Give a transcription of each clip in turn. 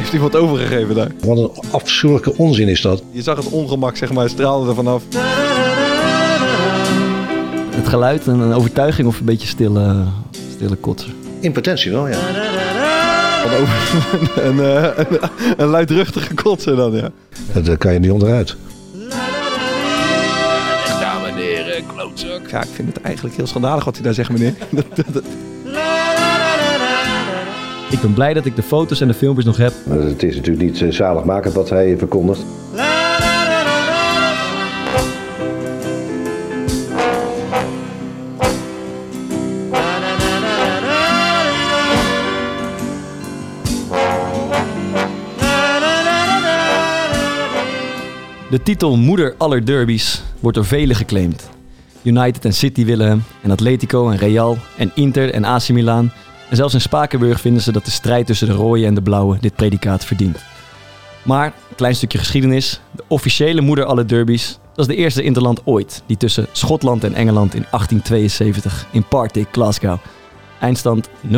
heeft iemand overgegeven daar. Wat een afschuwelijke onzin is dat. Je zag het ongemak, zeg maar, straalde er vanaf. Het geluid en een overtuiging of een beetje stille, stille kotsen. Impotentie wel, ja. Van over, een, eh, een, een luidruchtige kotsen dan, ja. Daar kan je niet onderuit. Ja, ik vind het eigenlijk heel schandalig wat hij daar zegt, meneer. Ik ben blij dat ik de foto's en de filmpjes nog heb. Maar Het is natuurlijk niet eh, zaligmakend wat hij verkondigt. De titel Moeder aller derbies wordt door velen geclaimd. United en City willen hem, en Atletico en Real en Inter en AC Milan. En zelfs in Spakenburg vinden ze dat de strijd tussen de rode en de blauwe dit predicaat verdient. Maar, een klein stukje geschiedenis. De officiële moeder aller derbies, dat is de eerste interland ooit. Die tussen Schotland en Engeland in 1872 in Partick, Glasgow. Eindstand 0-0.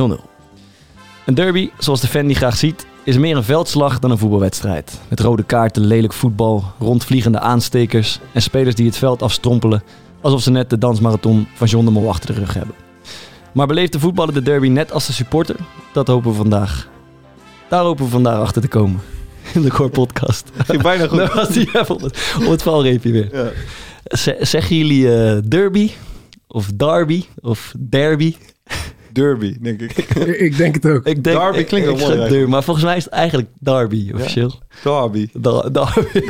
Een derby, zoals de fan die graag ziet, is meer een veldslag dan een voetbalwedstrijd. Met rode kaarten, lelijk voetbal, rondvliegende aanstekers en spelers die het veld afstrompelen alsof ze net de dansmarathon van John de Mol achter de rug hebben. Maar beleeft de voetballer de derby net als de supporter? Dat hopen we vandaag. Daar hopen we vandaag achter te komen. In de Core Podcast. ging bijna goed. Daar was hij even op het, valreepje weer. Ja. Zeggen jullie eh, derby? Of derby? Of derby? Derby, denk ik. Ik, denk het ook. Ik denk, Derby klinkt wel mooi derby, maar volgens mij is het eigenlijk derby officieel. Derby. Da- derby.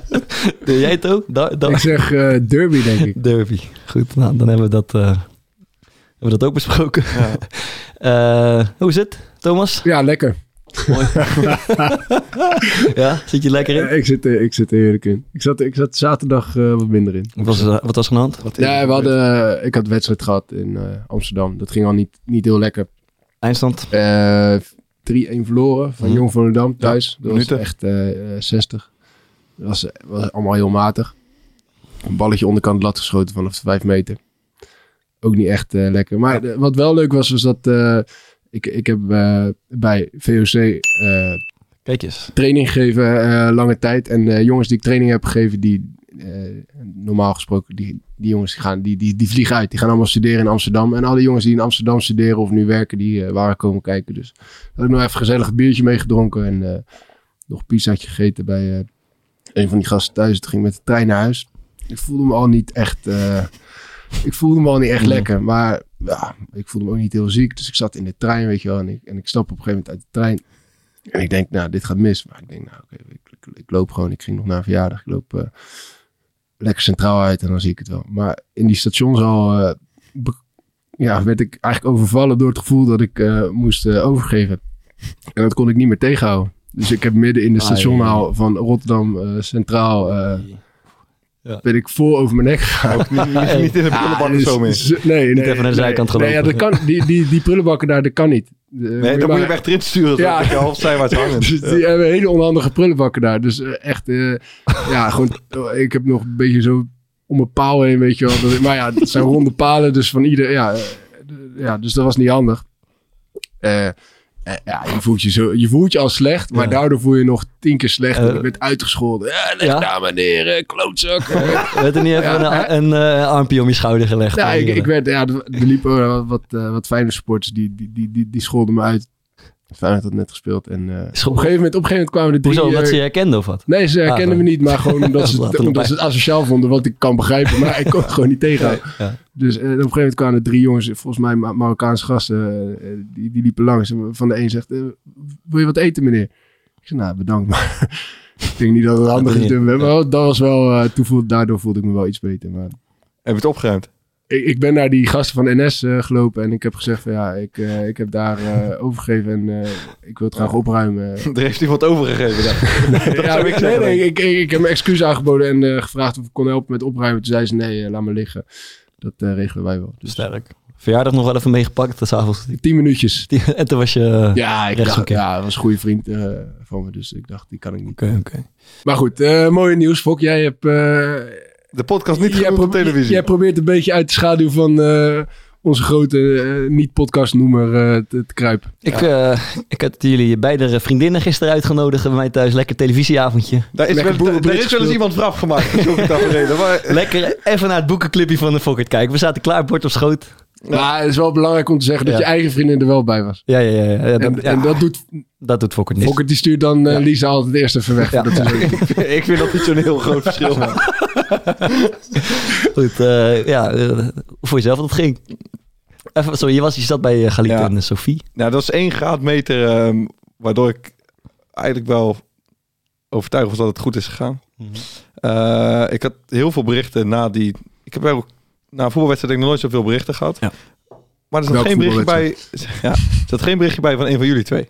Doe jij het ook? Da- Ik zeg eh, derby, denk ik. derby. Goed, nou, dan hebben we dat, eh, hebben we dat ook besproken. Ja. Eh, hoe is het, Thomas? Ja, lekker. Mooi. ja, zit je lekker in? Eh, ik, zit, er- ik zit er heerlijk in. Ik zat, ik zat zaterdag eh, wat minder in. Wat was, er- wat was er aan de hand? Ja, we hadden, eh, ik had een wedstrijd gehad in eh, Amsterdam. Dat ging al niet, niet heel lekker. Eindstand? Eh 3-1 verloren van Mhm. Jong Volendam thuis. dat minuten. was echt eh, eh, 60. Dat was, was allemaal heel matig. Een balletje onderkant de lat geschoten vanaf de 5 meter. Ook niet echt eh, lekker. Maar wat wel leuk was, was dat eh, ik, ik heb eh, bij VOC eh, Kijk eens. training gegeven eh, lange tijd. En eh, jongens die ik training heb gegeven, die eh, normaal gesproken, die, die jongens die gaan, die, die, die vliegen uit. Die gaan allemaal studeren in Amsterdam. En alle jongens die in Amsterdam studeren of nu werken, die eh, waren komen kijken. Dus had ik nog even gezellig een biertje meegedronken en eh, nog een pizzaatje gegeten bij eh, een van die gasten thuis. Toen ging met de trein naar huis. Ik voelde me al niet echt, eh, ik voelde me al niet echt Mm. lekker. Maar ja, ik voelde me ook niet heel ziek. Dus ik zat in de trein, weet je wel. En ik, en ik stap op een gegeven moment uit de trein. En ik denk, nou, dit gaat mis. Maar ik denk, nou, oké, ik, ik, ik loop gewoon. Ik ging nog naar een verjaardag. Ik loop eh, lekker centraal uit en dan zie ik het wel. Maar in die stationshal eh, be- ja, werd ik eigenlijk overvallen door het gevoel dat ik eh, moest eh, overgeven. En dat kon ik niet meer tegenhouden. Dus ik heb midden in de Ai. stationhal van Rotterdam eh, Centraal... eh, Ja. ben ik voor over mijn nek gegaan. Ook niet, niet, niet in de prullenbak of dus- zo meer. dus- nee, nee, Niet even naar de nee, zijkant nee, ja, gelopen. dat kan, die, die, die prullenbakken daar, dat kan niet. De- Nee, dan moet je hem echt erin sturen. Ja. Ja. je half zijwaarts hangen. Dus die hebben hele onhandige prullenbakken daar. Dus eh, echt, eh, ja, gewoon, eh, ik heb nog een beetje zo om een paal heen, weet je wel. Dat- maar ja, het zijn ronde palen, dus van ieder, ja, eh, ja dus dat was niet handig. Eh, eh, ja, je voelt je, zo, je voelt je al slecht, maar Ja. daardoor voel je nog tien keer slechter. Eh, je bent uitgescholden. Ja, leg ja? daar maar neer, eh, klootzak. Eh, Werd er niet even Ja, een, een eh, armpje om je schouder gelegd? Ja, ik, ik werd, ja, er liepen wat, eh, wat fijne sporters die, die, die, die, die scholden me uit. Feyenoord had net gespeeld. En eh, op, een gegeven moment, op een gegeven moment kwamen de drie... Hoezo, omdat eh, ze je herkenden of wat? Nee, ze herkenden Ah, me niet, maar gewoon omdat ze, het, omdat ze het asociaal vonden, wat ik kan begrijpen. Maar ik kon het gewoon niet tegenhouden. Ja. Dus eh, op een gegeven moment kwamen er drie jongens, volgens mij Ma- Marokkaanse gasten, eh, die, die liepen langs. En van de een zegt, eh, wil je wat eten meneer? Ik zei, nou bedankt, maar ik denk niet dat het handig is. niet. Maar dat was wel, eh, daardoor voelde ik me wel iets beter. Maar Heb je het opgeruimd? Ik, ik ben naar die gasten van NS eh, gelopen en ik heb gezegd van ja, ik, eh, ik heb daar eh, overgegeven en eh, ik wil het graag opruimen. Er heeft iemand overgegeven. daar. dat ja, zou ik nee, nee, ik, ik, ik heb mijn excuus aangeboden en eh, gevraagd of ik kon helpen met opruimen. Toen zei ze nee, laat me liggen. Dat eh, regelen wij wel. Dus Sterk. Verjaardag nog wel even meegepakt, de avonds. tien minuutjes. En toen was je... Oké, Ja, ik dacht, oké. ja, dat was een goede vriend eh, van me, dus ik dacht, die kan ik niet. oké. Maar goed, eh mooie nieuws, Fok. Jij hebt... De podcast niet jij, genoeg op televisie. jij probeert een beetje uit de schaduw van eh, onze grote eh, niet-podcastnoemer eh, te, te kruipen. Ik, eh, ik had jullie beide vriendinnen gisteren uitgenodigd bij mij thuis. Lekker televisieavondje. Daar is, Lekker wel, daar is wel eens iemand vooraf gemaakt. Maar, Lekker even naar het boekenclipje van de Fokker kijken. We zaten klaar, bord op schoot. Maar het is wel belangrijk om te zeggen dat Ja. je eigen vriendin er wel bij was. Ja, ja, ja. ja, dat, En, ja, en dat doet dat doet Fokker niet. Fokker, die stuurt dan eh, Ja. Lisa altijd eerst even weg. Ja. ik vind dat niet zo'n heel groot verschil. Goed, eh, ja, eh, hoe vond je zelf dat het ging? Even, sorry, je, was, je zat bij uh, Galit Ja. en eh, Sophie. Nou, dat is één graadmeter ehm, waardoor ik eigenlijk wel overtuigd was dat het goed is gegaan. Eh, ik had heel veel berichten na die... Ik heb ook na een voetbalwedstrijd denk ik nog nooit zoveel berichten gehad. Maar er zat geen berichtje bij... Ja, er zat geen berichtje bij van een van jullie twee.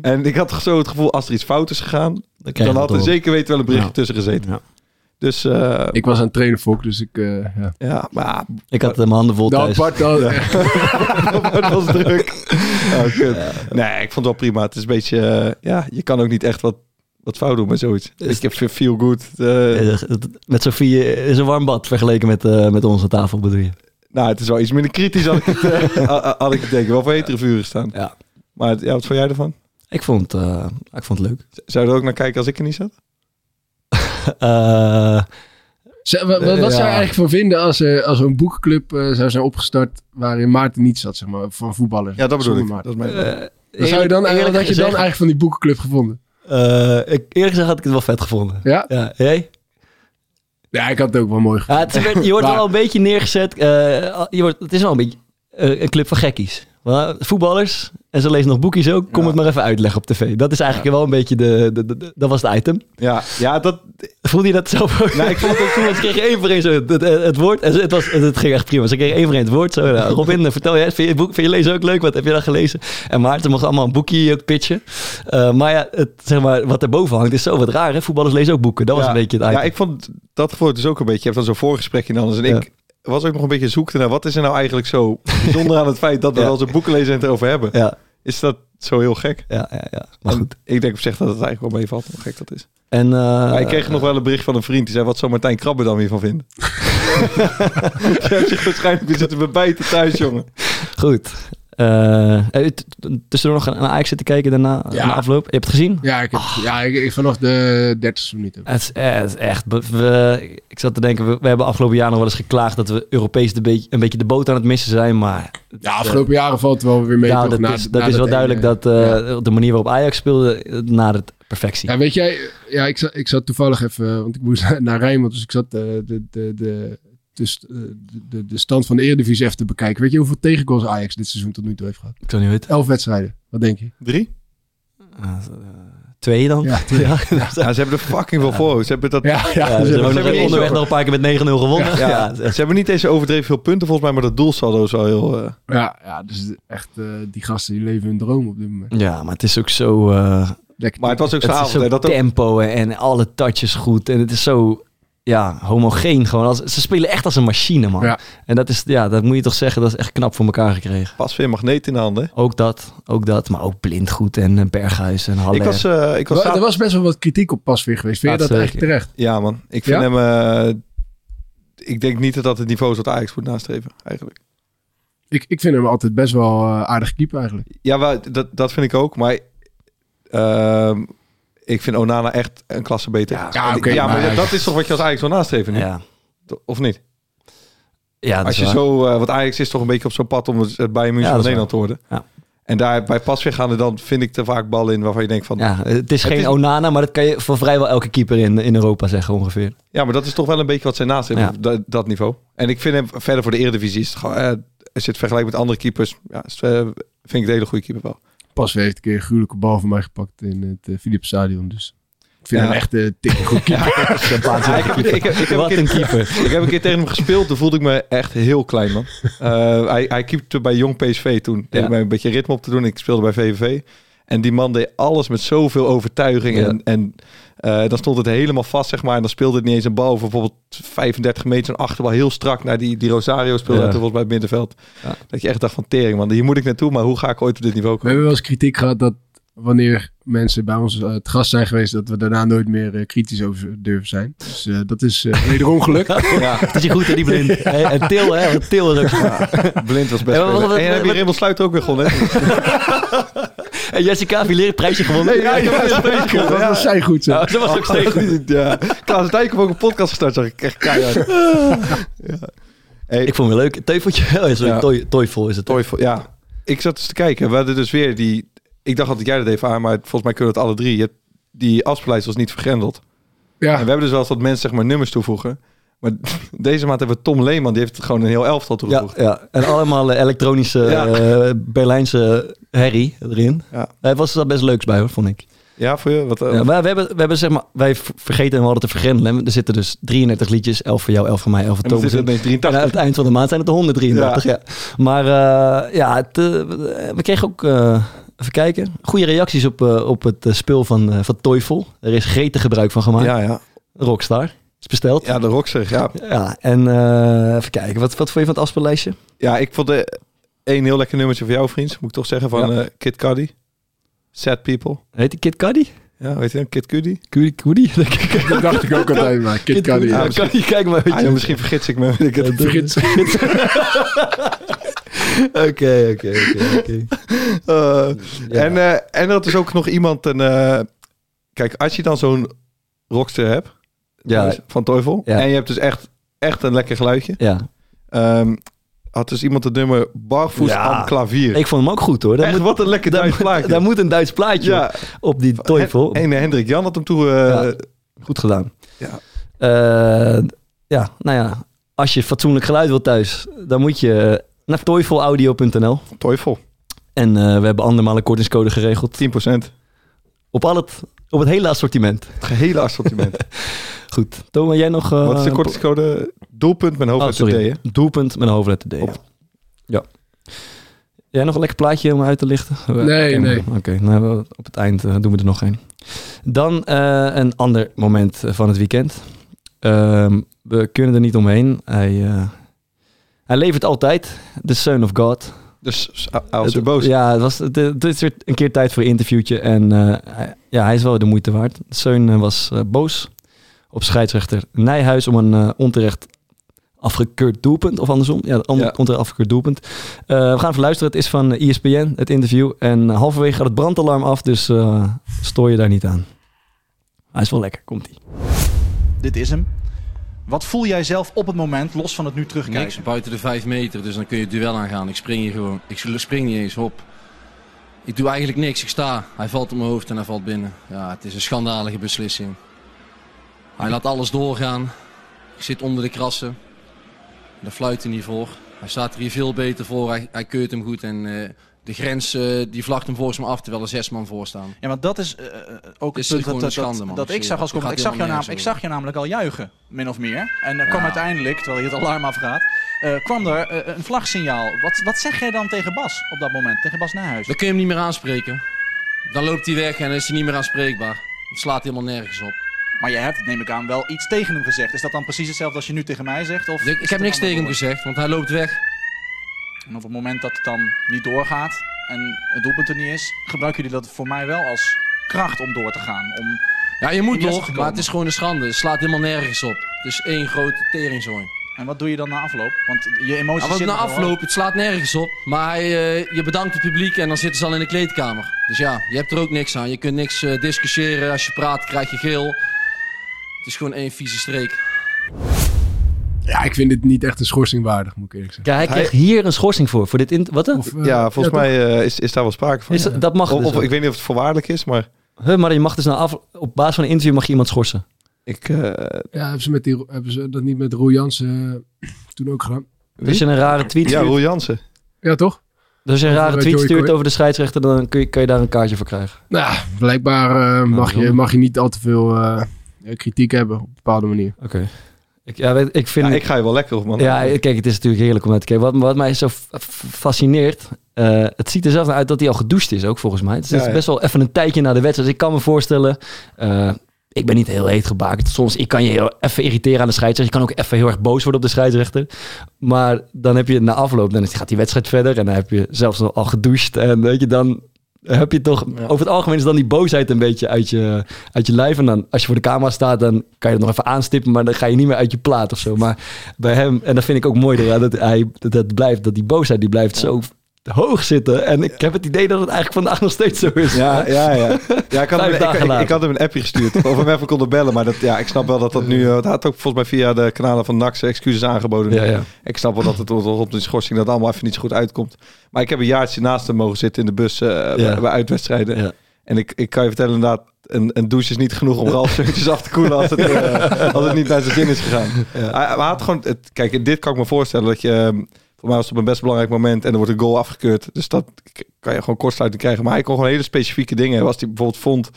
en ik had zo het gevoel, als er iets fout is gegaan... Dan, had er zeker weten wel een berichtje Ja. tussen gezeten. Ja. Dus eh, Ik was aan het trainen, Fok, dus ik... eh ja. ja, maar Ik had mijn handen vol Nou, thuis. Bart, dan, het was druk. Oh. Nee, ik vond het wel prima. Het is een beetje... eh, ja, je kan ook niet echt wat, wat fout doen met zoiets. Ik heb feel good. Met Sophie eh, is een warm bad vergeleken met, eh, met onze tafel, bedoel je? Nou, het is wel iets minder kritisch had ik het, eh, had- ik het denk ik wel voor hetere vuren staan. Ja. Maar ja, wat vond jij ervan? Ik vond, eh, ik vond het leuk. Zou je er ook naar kijken als ik er niet zat? Eh, wat, Eh, zou je eigenlijk van vinden als er, als er een boekenclub eh, zou zijn opgestart waarin Maarten niet zat, zeg maar, van voetballers? Ja, dat bedoel ik. Maarten. Dat is mijn... eh, Wat zou je dan, wat had je dan eigenlijk van die boekenclub gevonden? eh, ik, eerlijk gezegd had ik het wel vet gevonden. Ja? Ja, jij? Ja, ik had het ook wel mooi Ja, gevonden. het is- je wordt Maar- wel een beetje neergezet. eh, je wordt, het is wel een beetje eh, een club van gekkies. Voetballers, en ze lezen nog boekjes ook. Kom Ja. het maar even uitleggen op tv. Dat is eigenlijk wel een beetje de, de, de- de- Dat was het item. Ja, ja, dat... Voelde je dat zelf ook? Nou, ik vond het toen. Ze kregen één voor één zo het, woord. En het, was, het ging echt prima. Ze kregen één voor één het woord. Zo, nou, Robin, vertel jij, vind je, boek, vind je lezen ook leuk? Wat heb je dan gelezen? En Maarten mocht allemaal een boekje ook pitchen. Eh, maar ja, het, zeg maar, wat erboven hangt is zo wat raar. Hè? Voetballers lezen ook boeken. Dat was ja, een beetje het item. Ja, ik vond dat gevoel dus ook een beetje. Je hebt dan zo'n voorgesprekje dan. En ik was ook nog een beetje zoekte naar wat is er nou eigenlijk zo bijzonder aan het feit dat we Ja. wel eens een boeken lezen en het erover hebben. ja, Is dat zo heel gek? ja, ja, ja. Maar En goed. Ik denk op zich dat het eigenlijk wel meevalt, hoe gek dat is. En, Maar ik kreeg nog wel een bericht van een vriend die zei: Wat zou Martijn Krabbe dan weer van vinden? Je hebt zich waarschijnlijk weer zitten bebijten thuis, jongen. Goed. Tussendoor nog naar Ajax zitten kijken daarna, Ja. na afloop? Je hebt het gezien? Ja, ik, heb, Ah. ja ik, ik vanaf de 30 minuten. Het is, eh, het is echt... We, ik zat te denken, we, we hebben afgelopen jaar nog wel eens geklaagd dat we Europees de beetje, een beetje de boot aan het missen zijn. Maar Ja, afgelopen jaren valt het wel weer mee. ja, toch? dat Na- is, na dat is wel duidelijk dat ja. de manier waarop Ajax speelde, naar de perfectie. Ja, weet jij, ja, ik, zat, ik zat toevallig even, want ik moest naar Rijnmond, dus ik zat de, de, de, de, de, de stand van de Eredivisie even te bekijken. Weet je hoeveel tegengoals Ajax dit seizoen tot nu toe heeft gehad? Ik zou niet weten. Elf wedstrijden. Wat denk je? Drie? Eh, twee dan? Ja, twee. Ja, Ja, ze hebben er fucking veel voor. Ze hebben, dat, Ja, ja, Ja, dus ze hebben onderweg zo- nog een paar keer met 9-0 gewonnen. ja, Ja, ze hebben niet eens overdreven veel punten volgens mij, maar dat doelsaldo is wel heel... eh, ja, ja, dus echt, eh, die gasten die leven hun droom op dit moment. ja, maar het is ook zo... eh, Lekker. Maar het was ook is avond. zo hè, dat tempo en, en alle touches goed. En het is zo ja, homogeen gewoon. Als, ze spelen echt als een machine, man. Ja. En dat is, ja, dat moet je toch zeggen, dat is echt knap voor elkaar gekregen. pas weer magneet in de handen. Ook dat, ook dat. Maar ook blind goed en eh, Berghuis en Haller. Ik was, eh, ik was Wa- er was best wel wat kritiek op Pasveer geweest. Vind je dat zeker. eigenlijk terecht? Ja man, ik vind Ja? hem... eh, ik denk niet dat dat het niveau is wat Ajax moet nastreven, eigenlijk. Ik, ik vind hem altijd best wel aardig keeper eigenlijk. Ja, wel, dat, dat vind ik ook. Maar ehm, ik vind Onana echt een klasse beter. Ja, Ja, ja maar maar- dat is toch wat je als Ajax wil nastreven nu? ja. Of niet? Ja, dat Als je waar. zo... eh want Ajax is toch een beetje op zo'n pad om het het Bayern München Ja, van Nederland te worden. Ja. En daar bij Pasveer gaan er dan, vind ik, te vaak ballen in waarvan je denkt van... Ja. Ja, het is Het geen is- Onana, maar dat kan je voor vrijwel elke keeper in, in Europa zeggen ongeveer. maar dat is toch wel een beetje wat zij nastreven, Ja. op dat, dat niveau. En ik vind hem verder voor de Eredivisie, is het gewoon, eh, als je het vergelijkt met andere keepers, ja, eh, vind ik de hele goede keeper wel. Pasveer heeft een keer een gruwelijke bal van mij gepakt in het uh, Philips Stadion. Dus ik vind Ja. hem echt een dikke goed keeper. Ik, heb, een Wat keer, een keeper. ik heb een keer tegen hem gespeeld, toen voelde ik me echt heel klein, man. Eh, hij, hij keepte bij Jong PSV toen. Deed Ja. mij een beetje ritme op te doen. Ik speelde bij VVV. En die man deed alles met zoveel overtuiging. Ja. En, en eh, dan stond het helemaal vast, zeg maar. En dan speelde het niet eens een bal bijvoorbeeld 35 meter. Een achterbal heel strak naar die, die Rosario speelde. Ja. volgens bij het middenveld. Ja. Dat je echt dacht van tering, man. Hier moet ik naartoe, maar hoe ga ik ooit op dit niveau We komen? hebben wel eens kritiek gehad dat wanneer mensen bij ons uh, te gast zijn geweest, dat we daarna nooit meer uh, kritisch over durven zijn. Dus uh, dat is wederom gelukt. ja. Het is je goed, hè, die blind. Hey, en Til, hè? Want Til is ook... Ja, blind was best wel. En, en heb je Sluiter ook weer gewonnen. en Jessica Villiers prijsje gewonnen. Nee, ja, ja, ja, prijsje gewonnen. Dat was zij goed, zo. Ja, dat was ook steeds goed. Ja. Klaas Dijk heeft ook een podcast gestart, zag ik echt keihard. ja. Hey. Ik vond het leuk. Teufeltje. Oh, sorry, ja. toy, toyful is het. Toyful, ja. Ik zat eens te kijken. We hadden dus weer die... Ik dacht dat jij dat even aan, maar volgens mij kunnen we het alle drie. Je hebt, die afspeellijst was niet vergrendeld. Ja. En we hebben dus wel eens dat mensen zeg maar nummers toevoegen. Maar deze maand hebben we Tom Leeman, die heeft gewoon een heel elftal toegevoegd. Ja, ja. en allemaal uh, elektronische ja. uh, Berlijnse herrie erin. Ja. Daar was er best leuks bij hoor, vond ik. Ja, voor je? Wat, uh, ja, maar we hebben, we hebben zeg maar, wij vergeten hem hadden te vergrendelen. Er zitten dus 33 liedjes, 11 voor jou, 11 voor mij, 11 voor Thomas. En aan het eind van de maand zijn het er 133, ja. ja. Maar uh, ja, het, uh, we kregen ook, uh, even kijken, goede reacties op, op het spul van, van Toyful. Er is gretig gebruik van gemaakt. Ja, ja. Rockstar. Is besteld. Ja, de Rockstar, ja. Ja, en even kijken, wat, wat vond je van het afspeellijstje? Ja, ik vond de een heel lekker nummertje voor jou, vriend. Moet ik toch zeggen, van ja. Kid Cudi. Sad People. Heet die Kid Cudi? Ja, weet je dan? Kid Cudi? Cudi? Cudi? dat dacht ik ook altijd, maar Kid, Kid Cudi. Ja, misschien, kijk maar. Ah, ja, misschien vergis ik me. Ik het vergis. Oké, oké, oké. En uh, en er is ook nog iemand... Een, uh, kijk, als je dan zo'n rockster hebt... Ja. Van Teufel. Ja. En je hebt dus echt, echt een lekker geluidje. Ja. Um, had dus iemand het nummer Barvoes Ja. aan klavier. Ik vond hem ook goed hoor. Daar Echt, moet, wat een lekker daar, Duits plaatje. daar moet een Duits plaatje Ja. op die Teufel. En eh, Hendrik Jan had hem toe... Uh, Ja. Goed gedaan. Ja. Eh, ja, nou ja. Als je fatsoenlijk geluid wilt thuis, dan moet je naar teufelaudio.nl. Teufel. En eh, we hebben andermaal een kortingscode geregeld. 10%. Het Op, al het, op het hele assortiment. gehele assortiment. Goed. Thomas, jij nog... eh, Wat is de kortingscode? Doelpunt met Oh, hoofdletter sorry. D, hè? Doelpunt met een hoofdletter D. Ja. Op. ja. Jij nog een lekker plaatje om uit te lichten? Nee, nee. Oké, nou, we- op het eind eh, doen we er nog een. Dan eh, een ander moment van het weekend. Ehm, we kunnen er niet omheen. Hij, eh, hij levert altijd. The Son of God. Dus als je boos. Ja, het, was, het, het is weer een keer tijd voor een interviewtje. En eh, hij- ja, hij is wel de moeite waard. Seun eh, was eh, boos op scheidsrechter Nijhuis om een onterecht afgekeurd doelpunt. Of andersom. Ja, on- Ja. onterecht afgekeurd doelpunt. Eh, we gaan even luisteren. Het is van E ESPN, het interview. En halverwege gaat het brandalarm af. Dus eh, stoor je daar niet aan. Hij is wel lekker. Komt-ie. Dit is hem. Wat voel jij zelf op het moment, los van het nu terugkijken? Niks, buiten de 5 meter, dus dan kun je het duel aangaan. Ik spring hier gewoon. Ik spring niet eens op. Ik doe eigenlijk niks, ik sta. Hij valt op mijn hoofd en hij valt binnen. Ja, het is een schandalige beslissing. Hij laat alles doorgaan. Ik zit onder de krassen. Daar fluit hij niet voor. Hij staat er hier veel beter voor. Hij, keurt hem goed en eh, de grens eh, die vlagt hem volgens mij af terwijl er zes man voor staan. Ja, want dat is eh, ook Is het punt dat, een dat, schande, man. dat Ik zag als Ik zag, jou nam, ik zag je namelijk al juichen, min of meer. En er kwam uiteindelijk, terwijl je het alarm afgaat, eh, kwam er eh, een vlagsignaal. Wat, wat zeg jij dan tegen Bas op dat moment? Tegen Bas Nijhuis? Dan kun je hem niet meer aanspreken. Dan loopt hij weg en dan is hij niet meer aanspreekbaar. Het slaat helemaal nergens op. Maar jij hebt, neem ik aan, wel iets tegen hem gezegd. Is dat dan precies hetzelfde als je nu tegen mij zegt? Of Ik, heb een niks tegen hem gezegd, want hij loopt weg. En op het moment dat het dan niet doorgaat en het doelpunt er niet is, gebruiken jullie dat voor mij wel als kracht om door te gaan. Om, Ja, je moet nog, maar het is gewoon een schande. Het slaat helemaal nergens op. Het is één grote teringzooi. en wat doe je dan na afloop? Want je emoties Ja, zitten na afloop, het slaat nergens op. Maar eh, je bedankt het publiek en dan zitten ze al in de kleedkamer. Dus ja, je hebt er ook niks aan. Je kunt niks eh, discussiëren. Als je praat, krijg je geel. Het is gewoon één vieze streek. Ja, ik vind dit niet echt een schorsing waardig, moet ik eerlijk zeggen. Kijk, hij Hij- kreeg hier een schorsing voor. Voor dit in, wat dan? Of, eh, Ja, volgens mij eh, is, is daar wel sprake van. Is, dat- dat mag Of, dus of ik weet niet of het voorwaardelijk is, maar Huh, maar je mag dus na af, op basis van een interview mag je iemand schorsen. ik... eh, Ja, hebben ze, met die, hebben ze dat niet met Roel Jansen toen ook gedaan? Dus als je een rare tweet ja, Roel Jansen. Ja, toch? dus als je een rare tweet Joey stuurt Coy. over de scheidsrechter, dan kun je, kan je daar een kaartje voor krijgen. Nou, ja, blijkbaar eh, mag, je, mag je niet al te veel eh, kritiek hebben op een bepaalde manier. Oké. Ik, ja, weet, ik vind... Ja, Ja, ik ga je wel lekker op, man. kijk, het is natuurlijk heerlijk om naar te kijken. Wat, wat mij zo fascineert, eh, het ziet er zelfs naar uit dat hij al gedoucht is ook volgens mij. Het is Ja, ja. best wel even een tijdje na de wedstrijd. Dus ik kan me voorstellen, eh, ik ben niet heel heet gebakerd. Soms ik kan je heel even irriteren aan de scheidsrechter. Je kan ook even heel erg boos worden op de scheidsrechter. Maar dan heb je na afloop, dan gaat die wedstrijd verder. En dan heb je zelfs al gedoucht. En weet je, dan heb je toch... Over het algemeen is dan die boosheid een beetje uit je, uit je lijf. En dan als je voor de camera staat, dan kan je het nog even aanstippen. Maar dan ga je niet meer uit je plaat of zo. Maar bij hem, en dat vind ik ook mooi dat hij dat, dat blijft, dat die boosheid die blijft zo hoog zitten. En ik heb het idee dat het eigenlijk vandaag nog steeds zo is. Ja, ja, ja. ja ik, had hem, ik, ik, later. ik had hem een appje gestuurd. Of we hem even konden bellen. Maar dat, ja, ik snap wel dat dat nu... eh, Het had ook volgens mij via de kanalen van NAX excuses aangeboden. Ja, ja. Ik snap wel dat het op op de schorsing dat allemaal even niet zo goed uitkomt. Maar ik heb een jaartje naast hem mogen zitten in de bus eh, bij, bij uitwedstrijden. Ja. En ik, ik kan je vertellen inderdaad... Een, een douche is niet genoeg om Ralf eventjes af te koelen als het, eh, als het niet naar zijn zin is gegaan. Hij, hij had gewoon, het, kijk, dit kan ik me voorstellen dat je, ehm, voor mij was het op een best belangrijk moment en er wordt een goal afgekeurd. Dus dat kan je gewoon kortsluiting krijgen. Maar hij kon gewoon hele specifieke dingen. Als hij bijvoorbeeld vond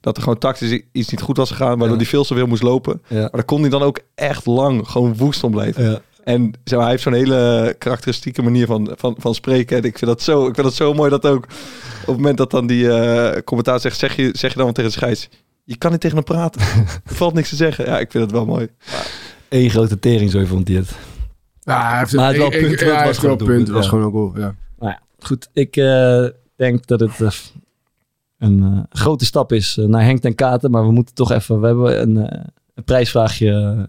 dat er gewoon tactisch iets niet goed was gegaan, waardoor Ja. hij veel te veel moest lopen. Ja. Maar daar kon hij dan ook echt lang gewoon woest om blijven. Ja. En hij heeft zo'n hele karakteristieke manier van, van, van spreken. En ik vind, dat zo, ik vind dat zo mooi dat ook op het moment dat dan die eh commentaar zegt, zeg je, zeg je dan tegen de scheids. Je kan niet tegen hem praten. er valt niks te zeggen. Ja, ik vind het wel mooi. Eén grote tering, zo vond hij het. Ja, hij heeft Maar het wel ik- punt, ja, het was wel gewoon een punt. Het was gewoon een goal, ja. Nou ja, goed. Ik eh, denk dat het eh, een eh, grote stap is naar Henk ten Katen. Maar we moeten toch even... We hebben een, een prijsvraagje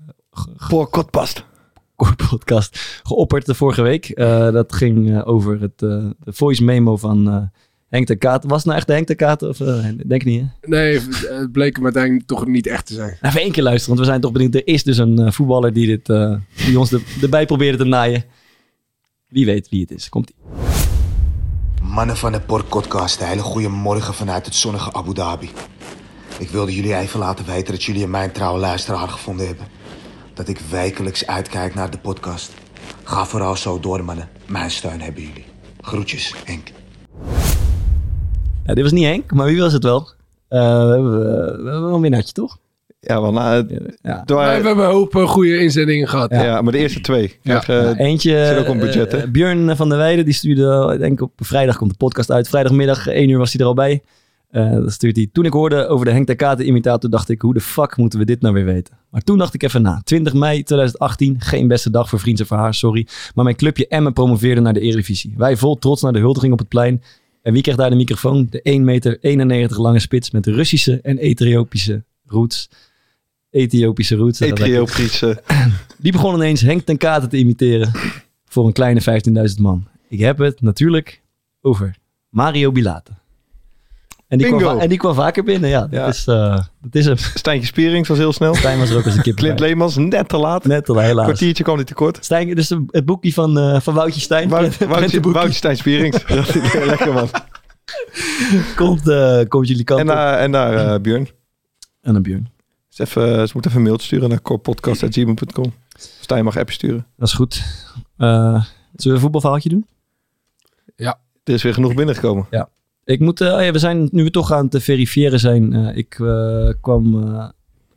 Voor kot past. Core podcast geopperd de vorige week. Eh, dat ging over het, eh, de voice memo van eh, Henk Katen. Was het nou echt de Henk ten Katen? Of, eh, denk ik niet, hè? Nee, het bleek hem uiteindelijk toch niet echt te zijn. Even één keer luisteren, want we zijn toch benieuwd. Er is dus een eh, voetballer die, dit, eh, die ons er, erbij probeerde te naaien. Wie weet wie het is. Komt-ie. Mannen van de Podcast, een hele goede morgen vanuit het zonnige Abu Dhabi. Ik wilde jullie even laten weten dat jullie een trouwe luisteraar gevonden hebben. Dat ik wekelijks uitkijk naar de podcast. Ga vooral zo door, mannen. Mijn steun hebben jullie. Groetjes, Henk. Ja, dit was niet Henk, maar wie was het wel? Eh, we, hebben, eh, we hebben een winnaartje, toch? Ja, wel, nou, Ja. door- we hebben een hoop eh, goede inzendingen gehad. ja. maar de eerste twee. Ja. Eh, Eentje, ook op budget, Björn van der Weijden, die stuurde, ik denk op vrijdag komt de podcast uit. Vrijdagmiddag, 1 uur was hij er al bij. Eh dat stuurt hij. Toen ik hoorde over de Henk ter Katen imitator, dacht ik, hoe de fuck moeten we dit nou weer weten? Maar toen dacht ik even na. 20 mei 2018, geen beste dag voor Vriends en voor haar, sorry. Maar mijn clubje Emmen promoveerde naar de Eredivisie. Wij vol trots naar de huldiging op het plein. En wie kreeg daar de microfoon? De 1 meter 91 lange spits met Russische en Ethiopische roots. Ethiopische roots. Ethiopische. die begon ineens Henk ten Katen te imiteren voor een kleine 15.000 man. Ik heb het natuurlijk over Mario Bilate. En die, kwam, Bingo. en die kwam vaker binnen, ja. Ja. Dat, is, eh, dat is hem. Stijntje Spierings was heel snel. Stijn was er ook eens een kip Clint. Leemans net te laat. Net al, helaas. kwartiertje kwam hij tekort. Stijn, dus het boekje van, eh, van Woutje Stijn. Wout- Woutje. Woutje Stijn Spierings. Dat is lekker man. komt, eh, komt jullie kant En op. daar, en daar eh, Björn. En een Björn. Dus even, ze moeten even een mailtje sturen naar corepodcast.gmail.com. Stijn mag appen sturen. Dat is goed. Eh, zullen we een voetbalverhaaltje doen? Er is weer genoeg binnengekomen. Ik moet, eh, ja, we zijn nu we toch aan het verifiëren zijn. eh, ik eh, kwam eh,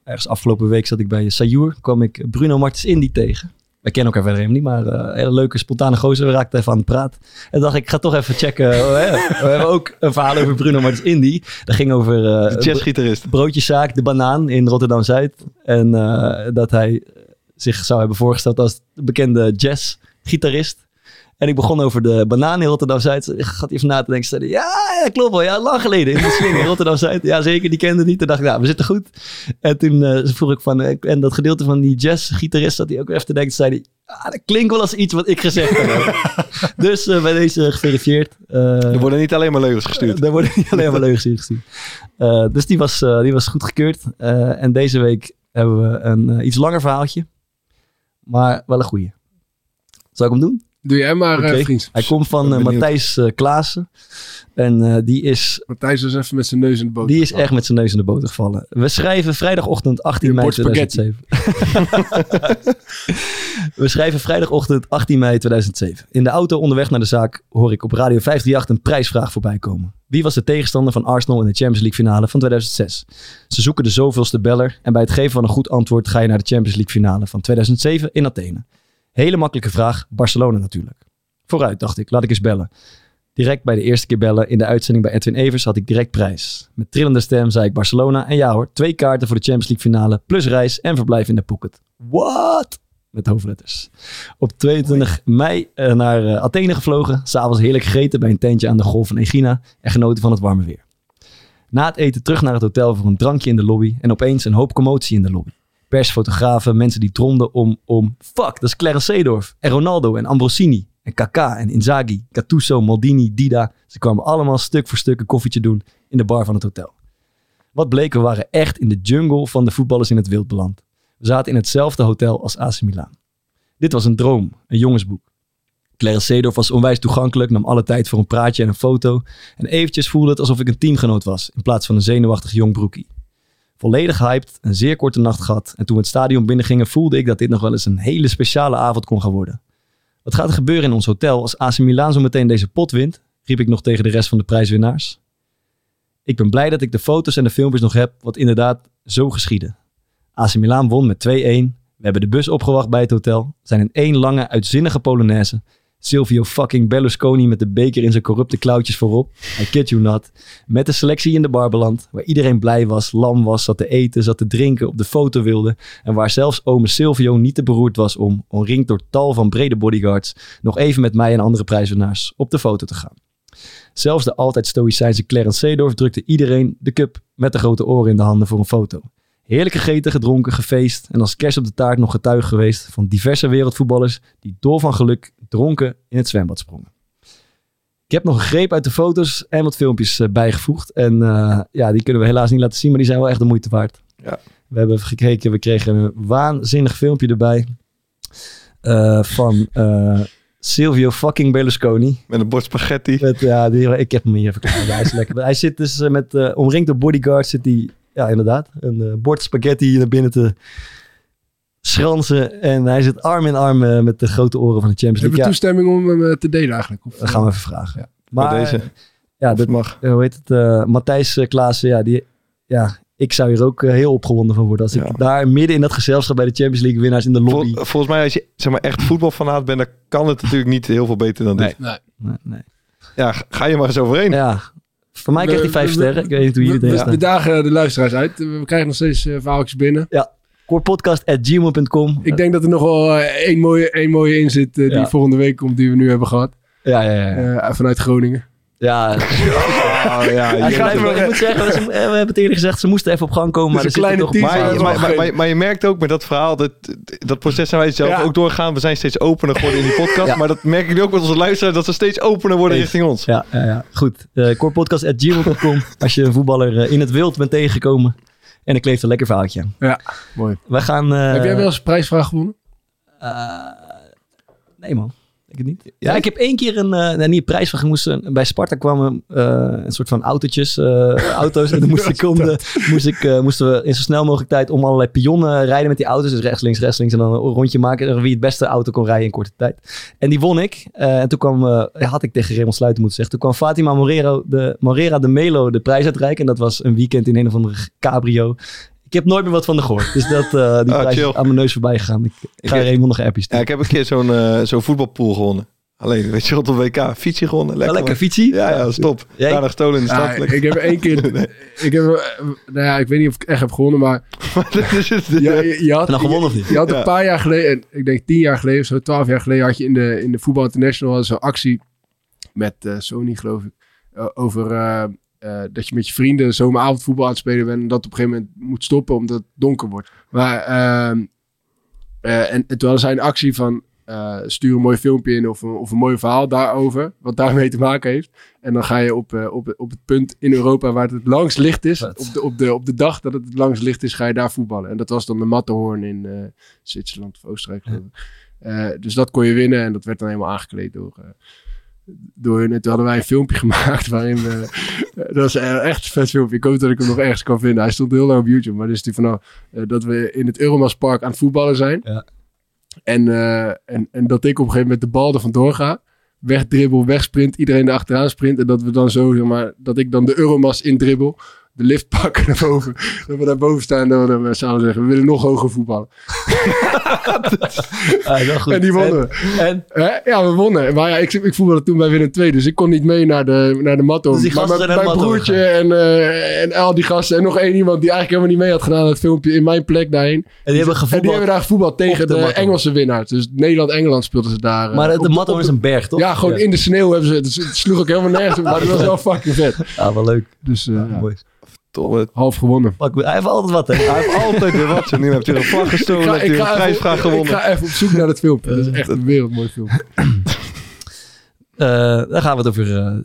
ergens afgelopen week zat ik bij Sayur, kwam ik Bruno Martens Indy tegen. Wij kennen elkaar verder helemaal niet, maar eh, een hele leuke spontane gozer. We raakten even aan het praat. En dacht ik, ga toch even checken. Oh. We hebben ook een verhaal over Bruno Martens Indy. Dat ging over eh, De jazzgitarist. broodjeszaak De Banaan in Rotterdam-Zuid. En eh, dat hij zich zou hebben voorgesteld als de bekende jazzgitarist. En ik begon over de banaan in Rotterdam-Zuid. Ik gaat even na te denken. Zei ja, ja, klopt wel. Ja, lang geleden in de swing in Rotterdam-Zuid. Ja, zeker. Die kende niet. Toen dacht ik, nou, we zitten goed. En toen eh, vroeg ik van... eh, en dat gedeelte van die jazzgitarist dat hij ook even te denken. Zei hij, ah, dat klinkt wel als iets wat ik gezegd heb. dus eh, bij deze geverifieerd. Er worden niet alleen maar leugens gestuurd. daar worden niet alleen maar leugens ingestuurd. Eh dus die was, die was goedgekeurd. En deze week hebben we een iets langer verhaaltje. Maar wel een goeie. Zal ik hem doen? Doe jij maar, eh, vriend. Hij komt van eh. Matthijs eh, Klaassen. En eh, die, is, Matthijs was even met zijn neus in de boot. die is echt met zijn neus in de boter gevallen. We schrijven vrijdagochtend 18 Een mei bord spaghetti. 2007. We schrijven vrijdagochtend 18 mei 2007. In de auto onderweg naar de zaak hoor ik op Radio 538 een prijsvraag voorbij komen. Wie was de tegenstander van Arsenal in de Champions League finale van 2006? Ze zoeken de zoveelste beller en bij het geven van een goed antwoord ga je naar de Champions League finale van 2007 in Athene. Hele makkelijke vraag, Barcelona natuurlijk. Vooruit dacht ik, laat ik eens bellen. Direct bij de eerste keer bellen in de uitzending bij Edwin Evers had ik direct prijs. Met trillende stem zei ik Barcelona en ja hoor, twee kaarten voor de Champions League finale plus reis en verblijf in de Phuket. What? met hoofdletters. Op 22 mei eh, naar eh, Athene gevlogen. S'avonds heerlijk gegeten bij een tentje aan de golf van Egina. En genoten van het warme weer. Na het eten terug naar het hotel voor een drankje in de lobby. En opeens een hoop commotie in de lobby. Pers, fotografen, mensen die tromden om, om... Fuck, dat is Clarence Seedorf. En Ronaldo en Ambrosini. En Kaká en Inzaghi. Gattuso, Maldini, Dida. Ze kwamen allemaal stuk voor stuk een koffietje doen in de bar van het hotel. Wat bleek, we waren echt in de jungle van de voetballers in het wild beland. We zaten in hetzelfde hotel als AC Milan. Dit was een droom, een jongensboek. Clarence Seedorf was onwijs toegankelijk, nam alle tijd voor een praatje en een foto. En eventjes voelde het alsof ik een teamgenoot was, in plaats van een zenuwachtig jong broekie. Volledig hyped, een zeer korte nacht gehad. En toen we het stadion binnengingen voelde ik dat dit nog wel eens een hele speciale avond kon gaan worden. Wat gaat er gebeuren in ons hotel als AC Milan zo meteen deze pot wint? riep ik nog tegen de rest van de prijswinnaars. Ik ben blij dat ik de foto's en de filmpjes nog heb, wat inderdaad zo geschiedde. AC Milan won met 2-1. We hebben de bus opgewacht bij het hotel. Zijn in één lange, uitzinnige Polonaise. Silvio fucking Berlusconi met de beker in zijn corrupte klauwtjes voorop. I kid you not. Met de selectie in de bar beland. Waar iedereen blij was, lam was, zat te eten, zat te drinken, op de foto wilde. En waar zelfs ome Silvio niet te beroerd was om, omringd door tal van brede bodyguards, nog even met mij en andere prijswinnaars op de foto te gaan. Zelfs de altijd stoïcijnse Clarence Seedorf drukte iedereen de cup met de grote oren in de handen voor een foto. Heerlijk gegeten, gedronken, gefeest en als kerst op de taart nog getuige geweest van diverse wereldvoetballers die dol van geluk dronken in het zwembad sprongen. Ik heb nog een greep uit de foto's en wat filmpjes eh, bijgevoegd. En eh, ja, die kunnen we helaas niet laten zien, maar die zijn wel echt de moeite waard. Ja. We hebben gekeken, we kregen een waanzinnig filmpje erbij eh, van Silvio fucking Berlusconi. Met een bord spaghetti. Met, ja, die, ik heb hem hier even. Hij is lekker. Hij zit dus met, omringd door bodyguards, zit hij, ja inderdaad, een bord spaghetti naar binnen te schransen. En hij zit arm in arm eh, met de grote oren van de Champions Hebben League. we Ja, toestemming om hem eh, te delen eigenlijk? Of, dat gaan we even vragen. Ja. Maar Bij deze. ja, dat, het mag. eh, hoe heet het? eh, Matthijs uh, Klaassen, ja, die, ja, ik zou hier ook eh, heel opgewonden van worden. Als Ja. ik daar midden in dat gezelschap bij de Champions League winnaars in de lobby. Vol- volgens mij, als je zeg maar, echt voetbalfanaat bent, dan kan het natuurlijk niet heel veel beter dan dit. Nee, nee. Ja, g- ga je maar eens overheen. Ja, voor mij krijgt hij vijf We- sterren. Ik weet niet hoe jullie we, erin we, we dagen de luisteraars uit. We krijgen nog steeds eh, verhaaltjes binnen. Korepodcast.gmail.com. Ik denk dat er nog wel eh, één mooie, één mooie in zit eh, die Ja. volgende week komt, die we nu hebben gehad. Ja, ja, ja. ja. Eh, vanuit Groningen. ja. Oh, ja, wel- ik moet zeggen, ze- we hebben het eerder gezegd, ze moesten even op gang komen. Maar Het er toch Maar, maar- maar, maar, je merkt ook met dat verhaal, dat, dat proces zijn wij zelf Ja. ook doorgaan. We zijn steeds opener geworden in die podcast. Ja. Maar dat merk ik nu ook met onze luisteraars, dat ze steeds opener worden Eens. richting ons. Ja, ja, ja. goed. Uh, als je een voetballer in het wild bent tegengekomen. En ik kleef een lekker verhaaltje aan. Ja, mooi. We gaan... eh, Heb jij wel eens een prijsvraag gewonnen? eh, nee man, ik het niet. Ja, ik heb één keer een, eh nee, niet een prijsvraag. Ik moest, bij Sparta kwamen eh, een soort van autootjes, eh, auto's. En dan moest ik, om de, moest ik, moesten we in zo snel mogelijk tijd om allerlei pionnen rijden met die auto's. Dus rechts, links, rechts, links. En dan een rondje maken en wie het beste auto kon rijden in korte tijd. En die won ik. En toen kwam, had ik tegen Raymond Sluiten moeten zeggen. Toen kwam Fatima Morero de, Morera de Melo de prijs uitreiken. En dat was een weekend in een of andere cabrio. Ik heb nooit meer wat van de gehoord. Dus dat, eh, die Ah, prijs chill. is aan mijn neus voorbij gegaan. Ik, ik ga Ik- Raymond nog een appje Ja, ik heb een keer zo'n eh, zo'n voetbalpool gewonnen. Alleen, weet je, rond de WK. Fietsje gewonnen. Lekker, Lekker, fietsie. Ja, ja, stop. Jij? Daarna gestolen in de Ja, stad. Ik heb één keer... ik, heb, eh, nou ja, ik weet niet of ik echt heb gewonnen, maar... Ja, je, je had, nou gewonnen of niet? Je had Ja. een paar jaar geleden, en ik denk tien jaar geleden of zo, twaalf jaar geleden, had je in de, in de Voetbal International zo'n actie met eh, Sony, geloof ik, eh, over eh, dat je met je vrienden zomeravond voetbal aan het spelen bent en dat op een gegeven moment moet stoppen omdat het donker wordt. Maar, eh, en, en toen hadden zij een actie van eh, stuur een mooi filmpje in of een, of een mooi verhaal daarover, wat daarmee te maken heeft. En dan ga je op, op, op het punt in Europa waar het het langst licht is, op de, op, de, op de dag dat het het langst licht is, ga je daar voetballen. En dat was dan de Matterhorn in Zwitserland of Oostenrijk, dus dat kon je winnen en dat werd dan helemaal aangekleed door, door hun. En toen hadden wij een filmpje gemaakt waarin... eh, dat was echt een vet filmpje. Ik hoop dat ik hem nog ergens kan vinden. Hij stond heel lang op YouTube. Maar is die van nou, eh, dat we in het Euromas Park aan het voetballen zijn. Ja. En, eh, en, en dat ik op een gegeven moment de bal er vandoor ga. Wegdribbel, wegsprint, iedereen erachteraan sprint. En dat we dan zo, zeg maar, dat ik dan de Euromas indribbel. De lift pakken naar boven. Dat we daar boven staan en dan we samen zeggen, we willen nog hoger voetballen. Ah. En die wonnen. En? Ja, we wonnen. Maar ja, ik, ik voetbalde toen bij Willem II, dus ik kon niet mee naar de, naar de matto. Dus die maar mijn, mijn broertje en, eh, en al die gasten en nog één iemand die eigenlijk helemaal niet mee had gedaan aan het filmpje in mijn plek daarheen. en die hebben En die gevoetbald. hebben daar gevoetbald tegen de. Engelse winnaars. Dus Nederland-Engeland speelden ze daar. eh, maar de, de matto is een berg, toch? Ja, gewoon in de sneeuw hebben ze. Dus het sloeg ook helemaal nergens op, maar dat was wel fucking vet. Ja, wel leuk. Dus eh, ja, Mooi. Half gewonnen. Fuck, hij heeft altijd wat, hè? hij heeft altijd weer wat. Nu heeft hij een vlag gestolen, heeft hij een prijsvraag even, ik gewonnen. ga even op zoek naar het filmpje. Dat is echt een wereldmooi filmpje. Eh, dan gaan we het over eh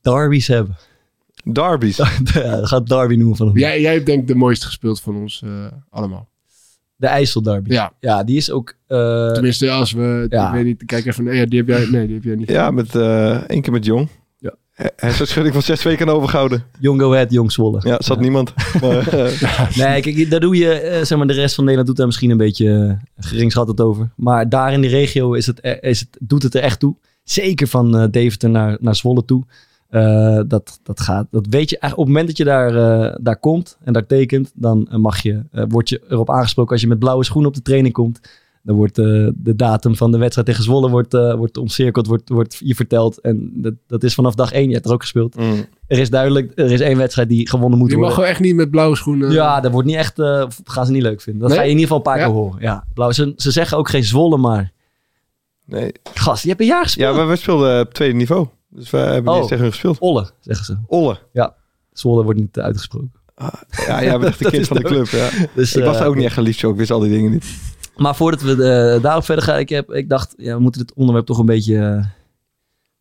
derbies hebben. Derbies. ja, dat gaat derby noemen van hem. Jij, jij hebt denk ik de mooiste gespeeld van ons eh, allemaal. De IJsselderby. Ja, Ja, die is ook... eh, tenminste als we... Ja. Ik weet niet, kijk even... Ja, die heb jij... Nee, die heb jij niet. Ja, met één keer met Jong. Hij is schudding van zes weken overgehouden. Jong Go Ahead, Jong Zwolle. Ja, zat niemand. Maar, eh, Nee, kijk, daar doe je, eh, zeg maar, de rest van Nederland doet daar misschien een beetje uh, geringschattend over. Maar daar in die regio is het, eh, is het, doet het er echt toe. Zeker van eh, Deventer naar, naar Zwolle toe. Eh, dat, dat gaat, dat weet je eigenlijk op het moment dat je daar, eh, daar komt en daar tekent, dan eh, mag je, eh, word je erop aangesproken als je met blauwe schoenen op de training komt. Dan wordt eh, de datum van de wedstrijd tegen Zwolle wordt, eh, wordt omcirkeld, wordt, wordt je verteld. En dat, dat is vanaf dag één. Je hebt er ook gespeeld. mm. Er is duidelijk, er is één wedstrijd die gewonnen moet Je worden. mag gewoon echt niet met blauwe schoenen... Ja, dat wordt niet echt. eh, gaan ze niet leuk vinden. Dat Nee? ga je in ieder geval een paar Ja. keer horen. Ja, blauw. Ze, ze zeggen ook geen Zwolle, maar. Nee. Gast, je hebt een jaar gespeeld. Ja, maar we speelden op tweede niveau. Dus we hebben niet Oh. eens tegen hun gespeeld. Olle, zeggen ze. Olle. Zwolle wordt niet uitgesproken. Ja, jij bent echt de Dat kind van de de- club. Ja. Dus, Ik was ook niet echt geliefd, joh. Ik wist al die dingen niet. Maar voordat we eh, daarop verder gaan, ik, heb, ik dacht, ja, we moeten dit onderwerp toch een beetje. eh, een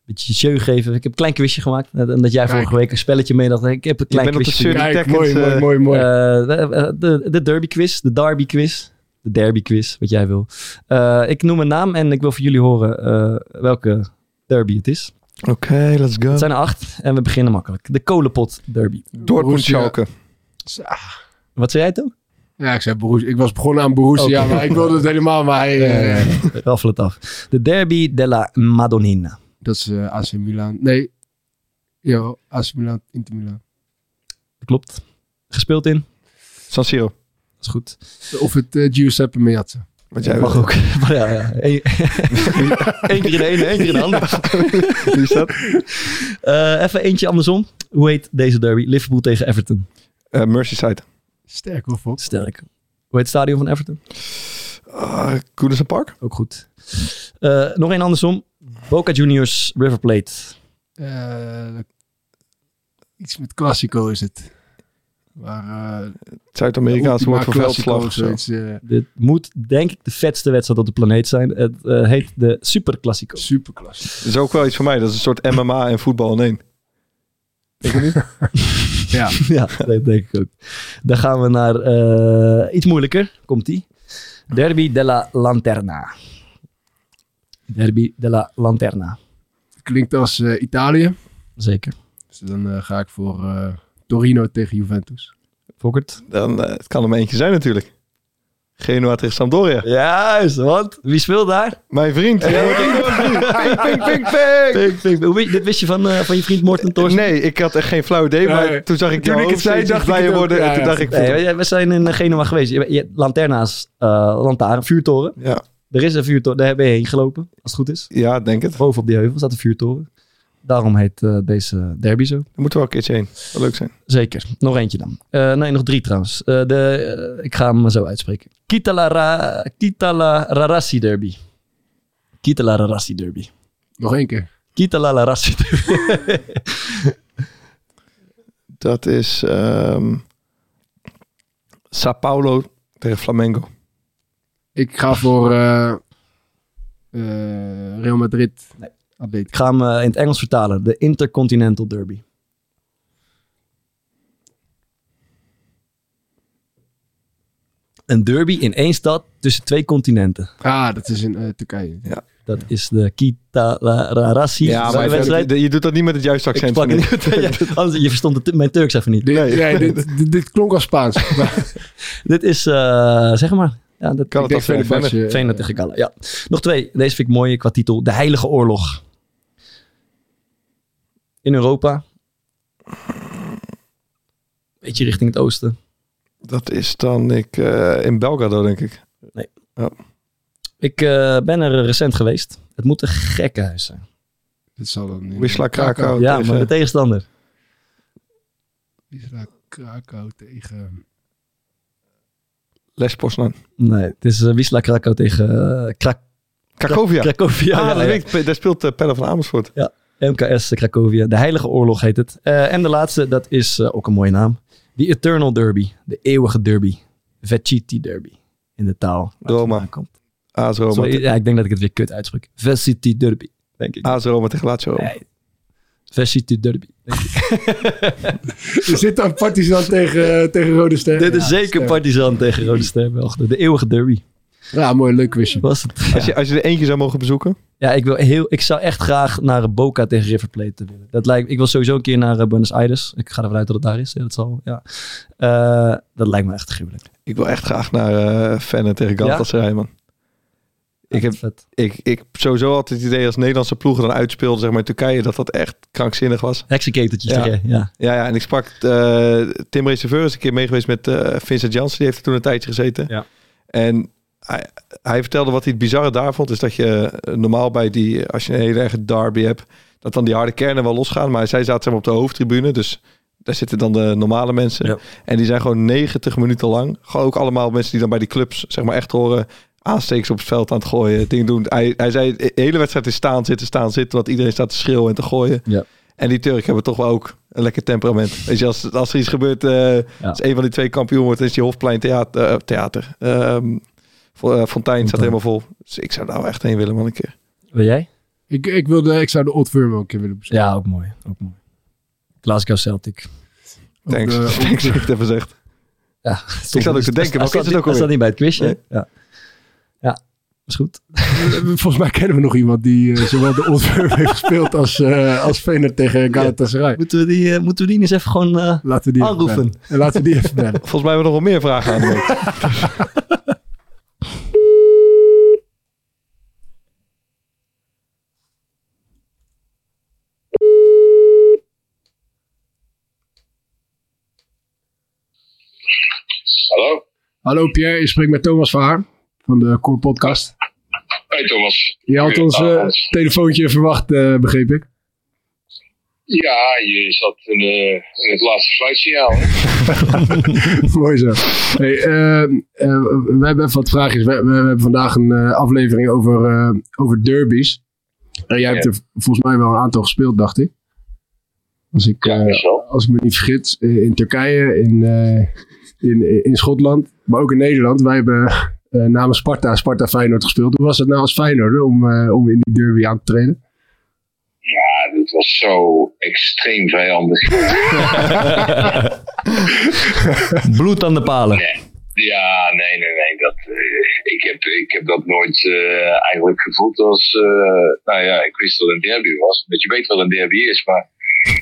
beetje show geven. Ik heb een klein quizje gemaakt. Net omdat jij Kijk. vorige week een spelletje mee dacht. Ik heb een Je klein bent op de quizje. Kijk, mooi, mooi, eh, mooi, mooi. De, de, de derby quiz, de derby quiz. De derby quiz, wat jij wil. Eh, ik noem een naam en ik wil voor jullie horen eh, welke derby het is. Oké, let's go. Het zijn er acht en we beginnen makkelijk. De kolenpot derby. Dortmund. Schalke. Wat zei jij toch? Ja, ik zei Borussia. Ik was begonnen aan Borussia, maar ik wilde het helemaal. Maar hij, Raffel het af. De derby della Madonnina. dat is eh, AC Milan. Nee. Ja, AC Milan, Inter Milan. Klopt. Gespeeld in. San Siro. Dat is goed. Of het eh, Giuseppe Meazza. Wat jij Mag wil. ook. Maar ja, ja. Eén keer in de ene, één keer in de andere. Wie is dat? Eh, even eentje andersom. Hoe heet deze derby? Liverpool tegen Everton. Eh, Merseyside. Sterk hoor, Fox. Sterk. Hoe heet het stadion van Everton? Uh, Goodison Park. Ook goed. Eh, nog één andersom. Boca Juniors River Plate. Eh, iets met Classico is het. Maar, eh, Zuid-Amerikaans woord voor veldslag. zoiets. Dit moet denk ik de vetste wedstrijd op de planeet zijn. Het eh, heet de Super Classico. super Classico. Dat is ook wel iets voor mij. Dat is een soort MMA en voetbal in één. Ja. ja, dat denk ik ook. Dan gaan we naar eh, iets moeilijker. Komt-ie. Derby della Lanterna. Derby della Lanterna. Klinkt als eh, Italië. Zeker. Dus dan eh, ga ik voor eh, Torino tegen Juventus. Fokkert? Dan, het kan er maar eentje zijn natuurlijk. Genoa tegen Sampdoria. Juist, want wie speelt daar? Mijn vriend. Ja, ping, ping, ping, ping. Je- dit wist je van, eh, van je vriend Morten Torsten? Nee, ik had echt geen flauw idee. Maar Nee. toen zag ik Toen jou ik het zei, dacht ik het ook. worden. Ja, en toen dacht ik... Nee, we- we zijn in Genua geweest. Je, je, Lanterna's, uh, lantaarn, vuurtoren. ja, Er is een vuurtoren, daar ben je heen gelopen, als het goed is. ja, denk het. Boven op die heuvel staat een vuurtoren. Daarom heet eh, deze derby zo. Daar moeten we wel een keertje heen. Zou leuk zijn. Zeker. Nog eentje dan. Eh, nee, nog drie trouwens. Eh, de, ik ga hem zo uitspreken. Kitala, Kitala Rarassi derby. Kitala Rarassi derby. Nog één keer. Kitala Rarassi derby. Dat is ehm Sao Paulo tegen Flamengo. Ik ga voor eh, eh, Real Madrid. Nee. Atletico. ik ga hem eh, in het Engels vertalen. De Intercontinental derby. Een derby in één stad tussen twee continenten. Ah, dat is in eh, Turkije. Dat is de Kitala Rarassi Ja, maar wedstrijd. je, je doet dat niet met het juiste accent. ik. niet. Anders- je verstond het, mijn Turks even niet. Dit, Nee. nee, dit, dit, dit klonk als Spaans. Dit is, eh, zeg maar. Ja, dat, Kan het Fenerbahce, Feyenoord tegen Gala. Ja. Nog twee. Deze vind ik mooi qua titel. De Heilige Oorlog. In Europa. Beetje richting het oosten. Dat is dan ik, eh, in Belgrado, denk ik. Ik eh, ben er recent geweest. Het moet een gekkenhuis zijn. Dit zal dan niet. Wisla Krakau. ja, tegen- maar de tegenstander. Wisla Krakau tegen... Les Poznan. Nee, het is uh, Wisla Krakau tegen uh, Krak Cracovia. Cracovia. Ah, ja, ja. daar speelt uh, Pelle van Amersfoort. MKS Cracovia. De Heilige Oorlog heet het. Eh, en de laatste, dat is eh, ook een mooie naam. The Eternal Derby. De eeuwige derby. Vecchiti Derby. In de taal. Roma. Komt. AS Roma. Sorry, ja, ik denk dat ik het weer kut uitspreek. Vecchiti Derby. Denk ik. AS Roma tegen Lazio. Nee. Vecchiti Derby. denk ik. Er zit dan Partizan tegen, tegen Rode Ster. Dit is Ja, zeker. Partizan tegen Rode Ster. De eeuwige derby. Ja, mooi, leuk quizje. Was het? Als, je, als je er eentje zou mogen bezoeken. Ja, ik, wil heel, ik zou echt graag naar Boca tegen River Plate willen. Dat lijkt, ik wil sowieso een keer naar eh, Buenos Aires. Ik ga ervan uit dat het daar is. Dat, zal, ja. Eh, dat lijkt me echt gruwelijk. Ik wil echt graag naar uh, Feyenoord tegen Galatasaray, man. Ik heb vet. ik, ik sowieso altijd het idee als Nederlandse ploegen dan uitspeelden zeg maar, in Turkije, dat dat echt krankzinnig was. Heksenketeltjes Ja. ja. Ja, ja en ik sprak eh, Tim Reserveur is een keer meegeweest met eh, Vincent Janssen, die heeft er toen een tijdje gezeten. Ja. En hij, hij vertelde wat hij het bizarre daar vond, is dat je eh, normaal bij die, als je een hele erge derby hebt, dat dan die harde kernen wel losgaan. Maar zij zaten op de hoofdtribune, dus daar zitten dan de normale mensen. Ja. En die zijn gewoon 90 minuten lang, gewoon ook allemaal mensen die dan bij die clubs zeg maar echt horen, aanstekens op het veld aan het gooien, dingen doen. Hij, hij zei, de hele wedstrijd is staan, zitten, staan, zitten, want iedereen staat te schreeuwen en te gooien. Ja. En die Turken hebben toch wel ook een lekker temperament. Weet je, als, als er iets gebeurt, eh, als een van die twee kampioen wordt, is die Hofplein theater. eh, theater. Ehm, Eh, Fontijn staat helemaal vol. Dus ik zou daar wel echt heen willen, man, een keer. Wil jij? Ik, ik, wilde, ik zou de Old Firm ook een keer willen bezoeken. Ja, ook mooi. Ook mooi. Glasgow Celtic. Thanks. eh, ook- Thanks dat je het even. Ja, Ik zat ook te denken, wat is het ook alweer? niet bij het quizje. Nee. Ja. ja, is goed. Volgens mij kennen we nog iemand die eh, zowel de Old Firm heeft gespeeld als, eh als Feyenoord tegen Galatasaray. Moeten we die, eh, moeten we die eens even gewoon eh, Laten we die even aanroepen? bellen. En Laten we die even bellen. Volgens mij hebben we nog wel meer vragen aan de week. Hallo? Pierre, je spreekt met Thomas van Haar van de Core Podcast. Hey Thomas. Je had ons eh, telefoontje verwacht, eh, begreep ik. Ja, je zat in, eh, in het laatste fluitsignaal. Mooi zo. Hey, we hebben even wat vraagjes. We, we hebben vandaag een aflevering over, over derbies. En jij hebt Ja. er volgens mij wel een aantal gespeeld, dacht ik. Als ik, Ja, als ik me niet vergis, in Turkije, in, in, in Schotland, maar ook in Nederland. Wij hebben eh, namens Sparta, Sparta Feyenoord gespeeld. Hoe was het nou als Feyenoord om, eh, om in die derby aan te treden? Ja, dit was zo extreem vijandig. Bloed aan de palen. Ja, nee, nee, nee. Dat, eh, ik, heb, ik heb dat nooit eh, eigenlijk gevoeld als... eh, nou ja, ik wist dat het een derby was. Dat je weet wat een derby is, maar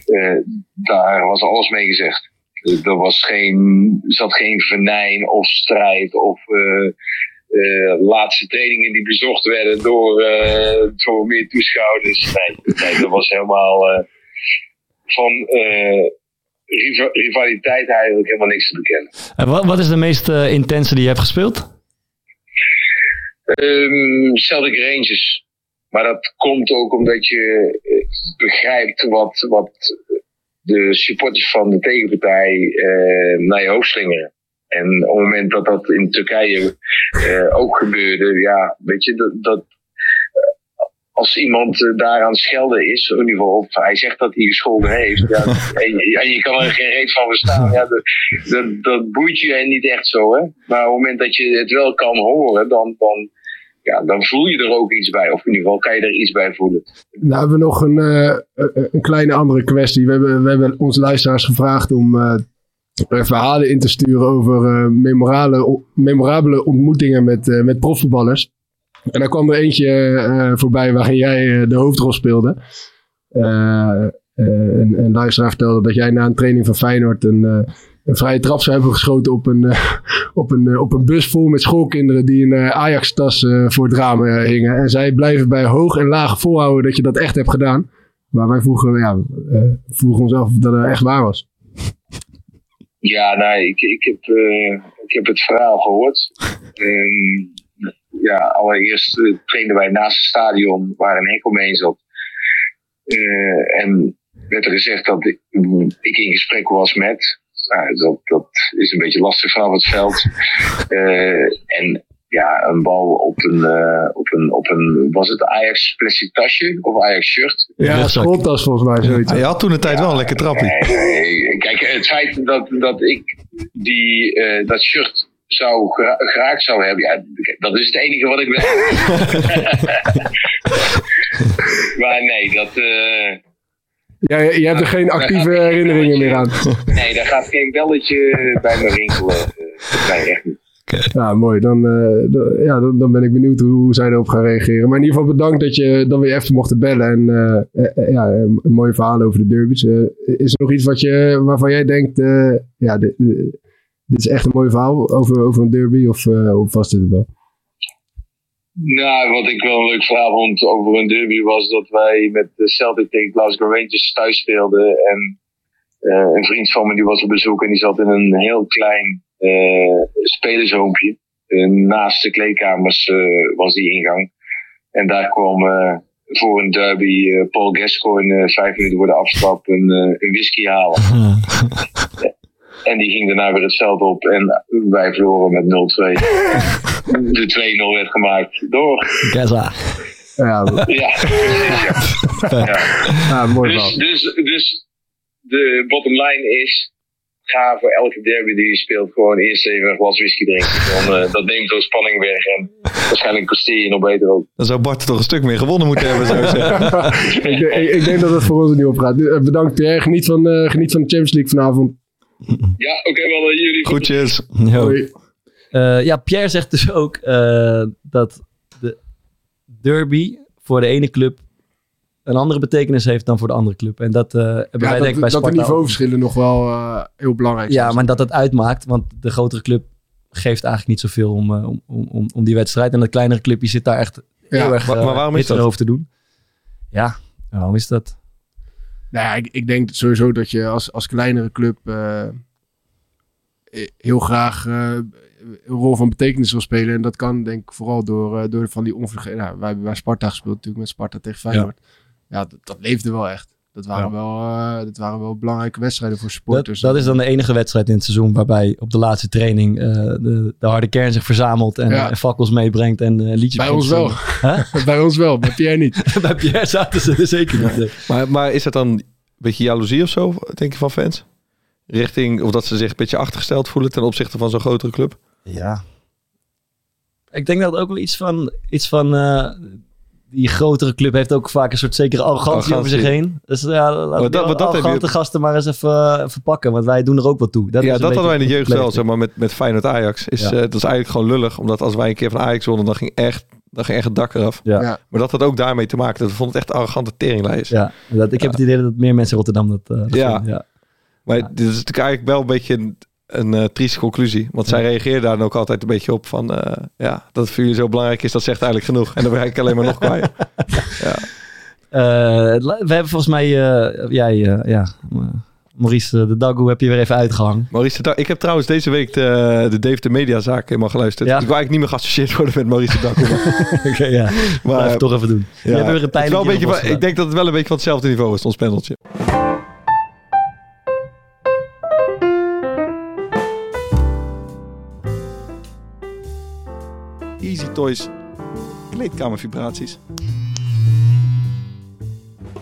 eh, daar was alles mee gezegd. Er was geen, zat geen venijn of strijd of eh, eh, laatste trainingen die bezocht werden door, eh, door meer toeschouwers. Nee, nee, dat was helemaal van riva- rivaliteit eigenlijk helemaal niks te bekennen. En wat, wat is de meest intense die je hebt gespeeld? Ehm Celtic Rangers. Maar dat komt ook omdat je begrijpt wat, wat de supporters van de tegenpartij eh, naar je hoofd slingeren. En op het moment dat dat in Turkije eh, ook gebeurde, ja, weet je, dat, dat eh, als iemand daar aan het schelden is, in ieder geval, of hij zegt dat hij gescholden heeft, ja, en, je- en je kan er geen reet van verstaan, ja, dat, dat, dat boeit je niet echt zo, hè. Maar op het moment dat je het wel kan horen, dan, dan, ja, dan voel je er ook iets bij. Of in ieder geval kan je er iets bij voelen. Nou hebben we nog een, eh, een- een kleine andere kwestie. We hebben, we hebben onze luisteraars gevraagd om eh, er verhalen in te sturen over eh, memorabele ontmoetingen met, eh, met profvoetballers. En daar kwam er eentje eh, voorbij waarin jij eh, de hoofdrol speelde. Eh, eh, een, luisteraar vertelde dat jij na een training van Feyenoord een, eh, een vrije trap zou hebben geschoten op een, eh, op, een, eh, op een bus vol met schoolkinderen die een eh, Ajax-tas voor het raam hingen. En zij blijven bij hoog en laag volhouden dat je dat echt hebt gedaan. Maar wij vroegen, ja, vroegen ons af of dat echt waar was. Ja, nee, ik, ik, heb, ik heb het verhaal gehoord. Ehm, ja, allereerst trainden wij naast het stadion waar een hek omheen zat. En werd er gezegd dat ik, ik in gesprek was met. Nou, dat, dat is een beetje lastig vanaf het veld. Eh, en ja, een bal op een, eh, op een, op een, was het Ajax plastic tasje of Ajax shirt? Ja, schooltas volgens mij zoiets. Hij had toen een tijd wel een lekker trappie. Nee, nee, Kijk, het feit dat, dat ik die, eh, dat shirt zou geraakt zou hebben, ja, dat is het enige wat ik weet. maar nee, dat, eh, Ja, je, je hebt er geen actieve herinneringen meer aan. nee, daar gaat geen belletje bij me rinkelen. Eh, nee, echt niet. Ja, mooi. Dan, eh, ja, dan, dan ben ik benieuwd hoe, zij erop gaan reageren. Maar in ieder geval bedankt dat je dan weer even mocht bellen. En eh, ja, een een mooie verhaal over de derbies. Eh, is er nog iets wat je, waarvan jij denkt, eh, ja, dit, dit is echt een mooi verhaal over, over een derby? Of, eh of was dit het wel? Nou, wat ik wel een leuk verhaal vond over een derby was dat wij met de Celtic tegen Glasgow Rangers thuis speelden. En eh, een vriend van me die was op bezoek en die zat in een heel klein eh spelershoompje. Naast de kleedkamers eh, was die ingang. En daar kwam voor een derby Paul Gascoigne vijf minuten voor de afstap een, een whisky halen. En die ging daarna weer het veld op en wij verloren met 0-2. De 2-0 werd gemaakt door. Gaza. Ja, Ja, ja. ja mooi Dus, dus, dus de bottom line is: ga voor elke derby die je speelt gewoon eerst even een glas whisky drinken. Dan, eh, dat neemt zo spanning weg en waarschijnlijk presteer je nog beter ook. Dan zou Bart toch een stuk meer gewonnen moeten hebben, zou ik zeggen. ik, denk- ik, ik denk dat het voor ons er niet op gaat. Eh, Bedankt Pierre. Geniet van, eh, geniet van de Champions League vanavond. Ja, oké, wel eh, jullie. Groetjes. Hoi. Eh, ja, Pierre zegt dus ook eh, dat de derby voor de ene club een andere betekenis heeft dan voor de andere club. En dat eh, hebben Ja, wij dat, denk ik bij dat de Sparta niveauverschillen nog wel eh, heel belangrijk zijn. Ja, maar dat het uitmaakt, want de grotere club geeft eigenlijk niet zoveel om, om, om, om, die wedstrijd. En dat kleinere clubje zit daar echt Ja, heel erg maar- maar waarom is dat? te doen. Ja, waarom is dat? Nou ja, ik, ik denk sowieso dat je als, als kleinere club eh, heel graag eh, een rol van betekenis wil spelen. En dat kan denk ik vooral door, eh, door van die onverge... Nou, wij hebben bij Sparta gespeeld natuurlijk met Sparta tegen Feyenoord. Ja, dat, dat leefde wel echt. Dat waren, Ja. wel, eh, dat waren wel belangrijke wedstrijden voor Dat, supporters. dat is dan de enige wedstrijd in het seizoen waarbij op de laatste training eh, de, de harde kern zich verzamelt en, Ja. fakkels meebrengt en eh, liedjes Bij ons wel. bij ons wel, bij Pierre niet. Bij Pierre zaten ze er zeker niet. nee. Maar, maar is dat dan een beetje jaloezie of zo, denk je, van fans? Richting, of dat ze zich een beetje achtergesteld voelen ten opzichte van zo'n grotere club? Ja. Ik denk dat ook wel iets van, iets van eh, die grotere club heeft ook vaak een soort zekere arrogantie, over zich heen. Dus ja, laten we dat- dat je- arrogante gasten maar eens even, even pakken, want wij doen er ook wat toe. Dat is ja, een dat hadden wij in de jeugd wel, zeg maar, met, met Feyenoord Ajax. Is, Ja. eh, dat is eigenlijk gewoon lullig, omdat als wij een keer van Ajax wonnen, dan ging echt, dan ging echt het dak eraf. Ja. Ja. Maar dat had ook daarmee te maken, dat we vonden het echt arrogante teringlijst. Ja, dat, ik heb het idee dat meer mensen in Rotterdam dat, eh, dat Ja. vinden, ja. Maar dit is natuurlijk eigenlijk wel een beetje een, eh, trieste conclusie. Want zij reageerden daar dan ook altijd een beetje op van... eh, ja, dat het voor jullie zo belangrijk is, dat zegt eigenlijk genoeg. En dan ben ik alleen maar nog kwijt. Eh, we hebben volgens mij, jij, ja, Maurice de Dagoe heb je weer even uitgehangen. Maurice de ik heb trouwens deze week de, de Dave de Mediazaak helemaal geluisterd. Ja. Ik wil eigenlijk niet meer geassocieerd worden met Maurice de. Maar, Oké, ja. maar, Maar even toch even doen. ja, je hebt weer een het wel een beetje van- ik denk dat het wel een beetje van hetzelfde niveau is, ons paneltje. Easy Toys, kleedkamervibraties.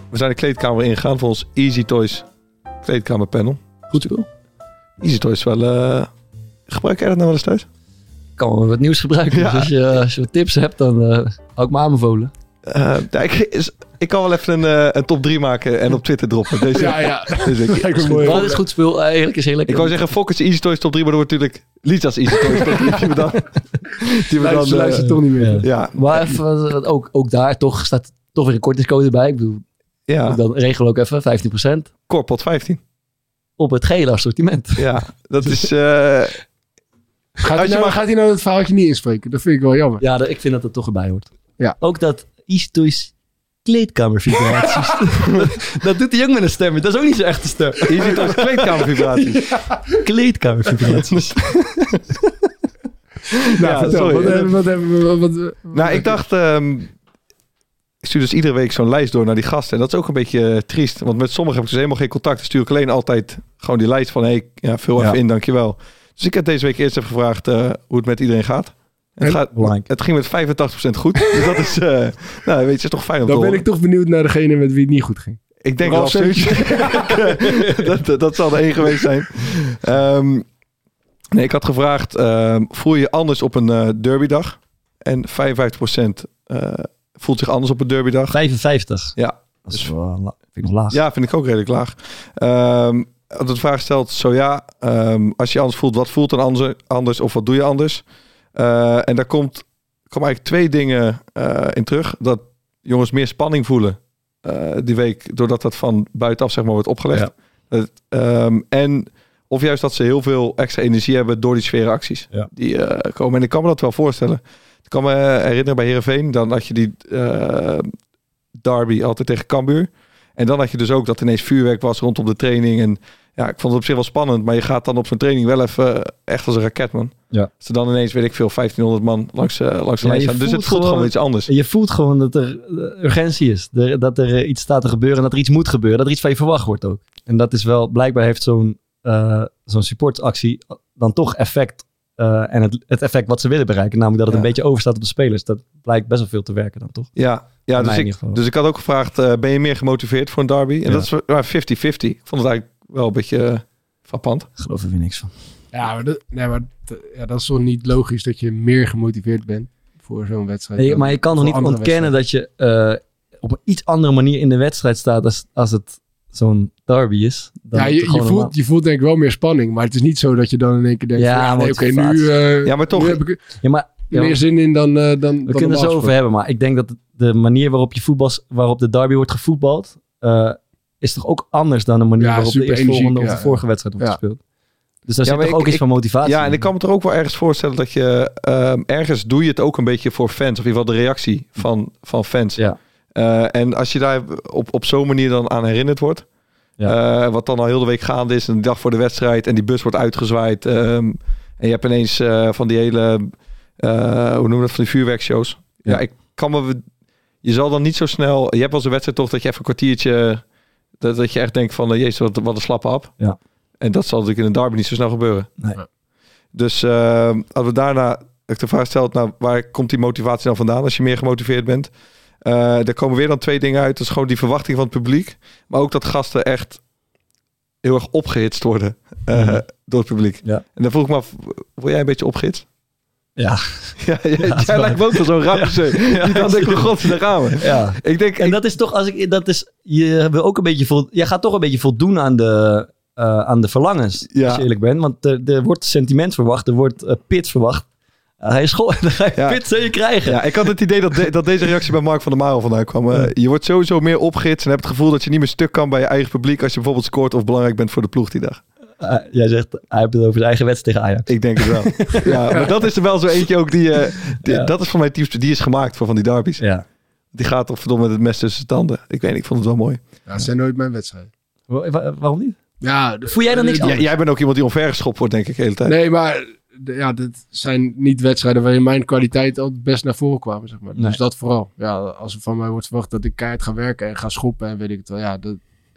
We zijn de kleedkamer ingegaan voor ons Easy Toys kleedkamerpanel. Goed spul. Easy Toys wel... eh, gebruik jij dat nou wel eens thuis? Ik kan wel wat nieuws gebruiken. Ja. Dus als je, als je wat tips hebt, dan eh hou ik me aanbevolen. Eh, nou, ik, is- ik kan wel even een, eh, een top 3 maken en op Twitter droppen. Deze, Ja, ja. deze week. Lijkt me mooi. Dat is goed spul. Eh, Eerlijk is heel lekker. Ik wou zeggen Fokkers Easy Toys top 3, maar dat wordt natuurlijk Lisa's Easy Toys top 3. Die we dan, die we dan Luister, eh, toch niet meer. ja. Maar even, eh, ook, ook daar toch staat toch weer een kortingscode bij. Ik bedoel, ja, dan regel ook even 15% Corpot 15. op het gele assortiment. Ja, dat is... eh, Gaat Als hij, je nou, maar- gaat hij nou het verhaaltje niet inspreken? Dat vind ik wel jammer. Ja, dat- ik vind dat het toch erbij hoort. Ja. Ook dat Easy Toys kleedkamervibraties. dat, dat doet hij ook met een stem. Dat is ook niet zijn echte stem. Je ziet als kleedkamervibraties. Kleedkamervibraties. Nou, Ja, vertel, sorry. wat, hebben- wat hebben we... Wat, wat- Nou, ik dacht... ehm, ik stuur dus iedere week zo'n lijst door naar die gasten. En dat is ook een beetje eh, triest. Want met sommigen heb ik dus helemaal geen contact. Dan stuur ik alleen altijd gewoon die lijst van... Hey, ja, vul even Ja. in, dankjewel. Dus ik heb deze week eerst even gevraagd eh, hoe het met iedereen gaat. Het, En? gaat het ging met 85% goed. dus dat is... eh, nou, weet je, is toch fijn om Dan te ben horen. ik toch benieuwd naar degene met wie het niet goed ging. Ik denk Ralf dat, dat, dat zal er één geweest zijn. Ehm, nee, ik had gevraagd, ehm, voel je je anders op een eh, derbydag? En 55% eh, voelt zich anders op een derbydag. 55. Ja. Dat is Dus- vind ik nog laag. Ja, vind ik ook redelijk laag. Ehm als de vraag stelt, zo ja, ehm, als je je anders voelt, wat voelt dan anders, anders of wat doe je anders? Eh, en daar komt, komen eigenlijk twee dingen eh, in terug. Dat jongens meer spanning voelen eh, die week, doordat dat van buitenaf zeg maar wordt opgelegd. Ehm, en of juist dat ze heel veel extra energie hebben door die sfeeracties Ja. die komen. En ik kan me dat wel voorstellen. Ik kan me herinneren bij Heerenveen, dan had je die derby altijd tegen Cambuur. En dan had je dus ook dat ineens vuurwerk was rondom de training. En ja, ik vond het op zich wel spannend. Maar je gaat dan op zo'n training wel even eh, echt als een raket, man. Ja. Er dan ineens, weet ik veel, 1500 man langs, eh, langs de Ja, lijn staan. Dus het voelt gewoon gewoon- iets anders. Je voelt gewoon dat er eh, urgentie is. Dat er iets staat te gebeuren en dat er iets moet gebeuren. Dat er iets van je verwacht wordt ook. En dat is wel, blijkbaar heeft zo'n eh, zo'n supportactie dan toch effect. en het, het effect wat ze willen bereiken. Namelijk dat het Ja. een beetje overstaat op de spelers. Dat blijkt best wel veel te werken dan toch? Ja, ja dus, ik, dus ik had ook gevraagd, ben je meer gemotiveerd voor een derby? En dat is maar 50-50. Ik vond het eigenlijk wel een beetje eh, frappant. Ik geloof er weer niks van. Ja, maar, dat, nee, maar ja, dat is toch niet logisch dat je meer gemotiveerd bent voor zo'n wedstrijd. Nee, maar je kan nog voor niet ontkennen dat je eh, op een iets andere manier in de wedstrijd staat als, als het zo'n derby is. Dan Ja, je, je, normaal- voelt, je voelt denk ik wel meer spanning. Maar het is niet zo dat je dan in één keer denkt... Ja, nee, oké, nu, eh, Ja, maar toch- nu heb ik Ja, maar ja, meer zin in dan, eh dan We dan kunnen het zo over hebben, maar ik denk dat de manier waarop je voetbal, waarop de derby wordt gevoetbald, eh, is toch ook anders dan de manier Ja, waarop de super eerste volgende of de ja, vorige wedstrijd wordt Ja. gespeeld. Dus daar Ja, zit toch ook ik- iets ik- van motivatie. Ja, en ik kan me er ook wel ergens voorstellen dat je ehm, ergens doe je het ook een beetje voor fans. Of in ieder geval de reactie van, van fans. Ja. Eh, en als je daar op, op zo'n manier dan aan herinnerd wordt. eh, wat dan al heel de week gaande is. En de dag voor de wedstrijd. En die bus wordt uitgezwaaid. ehm, en je hebt ineens eh, van die hele... eh, hoe noemen we dat? Van die vuurwerkshows. Ja. Ja. ik kan me... Je zal dan niet zo snel... Je hebt wel eens een wedstrijd toch dat je even een kwartiertje... Dat, dat je echt denkt van... eh, jezus, wat, wat een slappe hap. Ja. En dat zal natuurlijk in een derby niet zo snel gebeuren. Nee. Dus eh, als we daarna ik de vraag stel, nou, waar komt die motivatie dan vandaan als je meer gemotiveerd bent? Eh er komen weer dan twee dingen uit. Dat is gewoon die verwachting van het publiek. Maar ook dat gasten echt heel erg opgehitst worden eh, Mhm. door het publiek. Ja. En dan vroeg ik me af, word jij een beetje opgehitst? Ja. Ja, jij, lijkt me ook wel zo'n rapje. Die dan denkt, oh god, daar gaan we. ja. Ik denk, En dat is toch, als ik, dat is, je wil ook een beetje vol, jij gaat toch een beetje voldoen aan de, eh, aan de verlangens, Ja. als je eerlijk bent. Want er, er wordt sentiment verwacht, er wordt eh, pit verwacht. Uh, hij is gewoon, dan ga je Ja. pit zul je krijgen. Ja, ik had het idee dat, de- dat deze reactie bij Mark van der Marel vandaan kwam. Eh, je wordt sowieso meer opgehitst en hebt het gevoel dat je niet meer stuk kan bij je eigen publiek als je bijvoorbeeld scoort of belangrijk bent voor de ploeg die dag. Eh, jij zegt, hij heeft het over zijn eigen wedstrijd tegen Ajax. Ik denk het wel. ja, maar dat is er wel zo eentje ook die, eh, die- Ja. dat is voor mij teams die is gemaakt voor van die derbies. Ja. Die gaat toch verdomme met het mes tussen zijn tanden. Ik weet niet, ik vond het wel mooi. Ja, het zijn nooit mijn wedstrijden. Wa- wa- waarom niet? Ja, Voel jij dan niks anders? jij bent ook iemand die omvergeschopt wordt, denk ik, de hele tijd. Nee, maar ja, dit zijn niet wedstrijden waarin mijn kwaliteit altijd best naar voren kwamen, zeg maar. Nee. Dus dat vooral. Ja, als er van mij wordt verwacht dat ik keihard ga werken en ga schoppen en weet ik het wel. Ja, dat,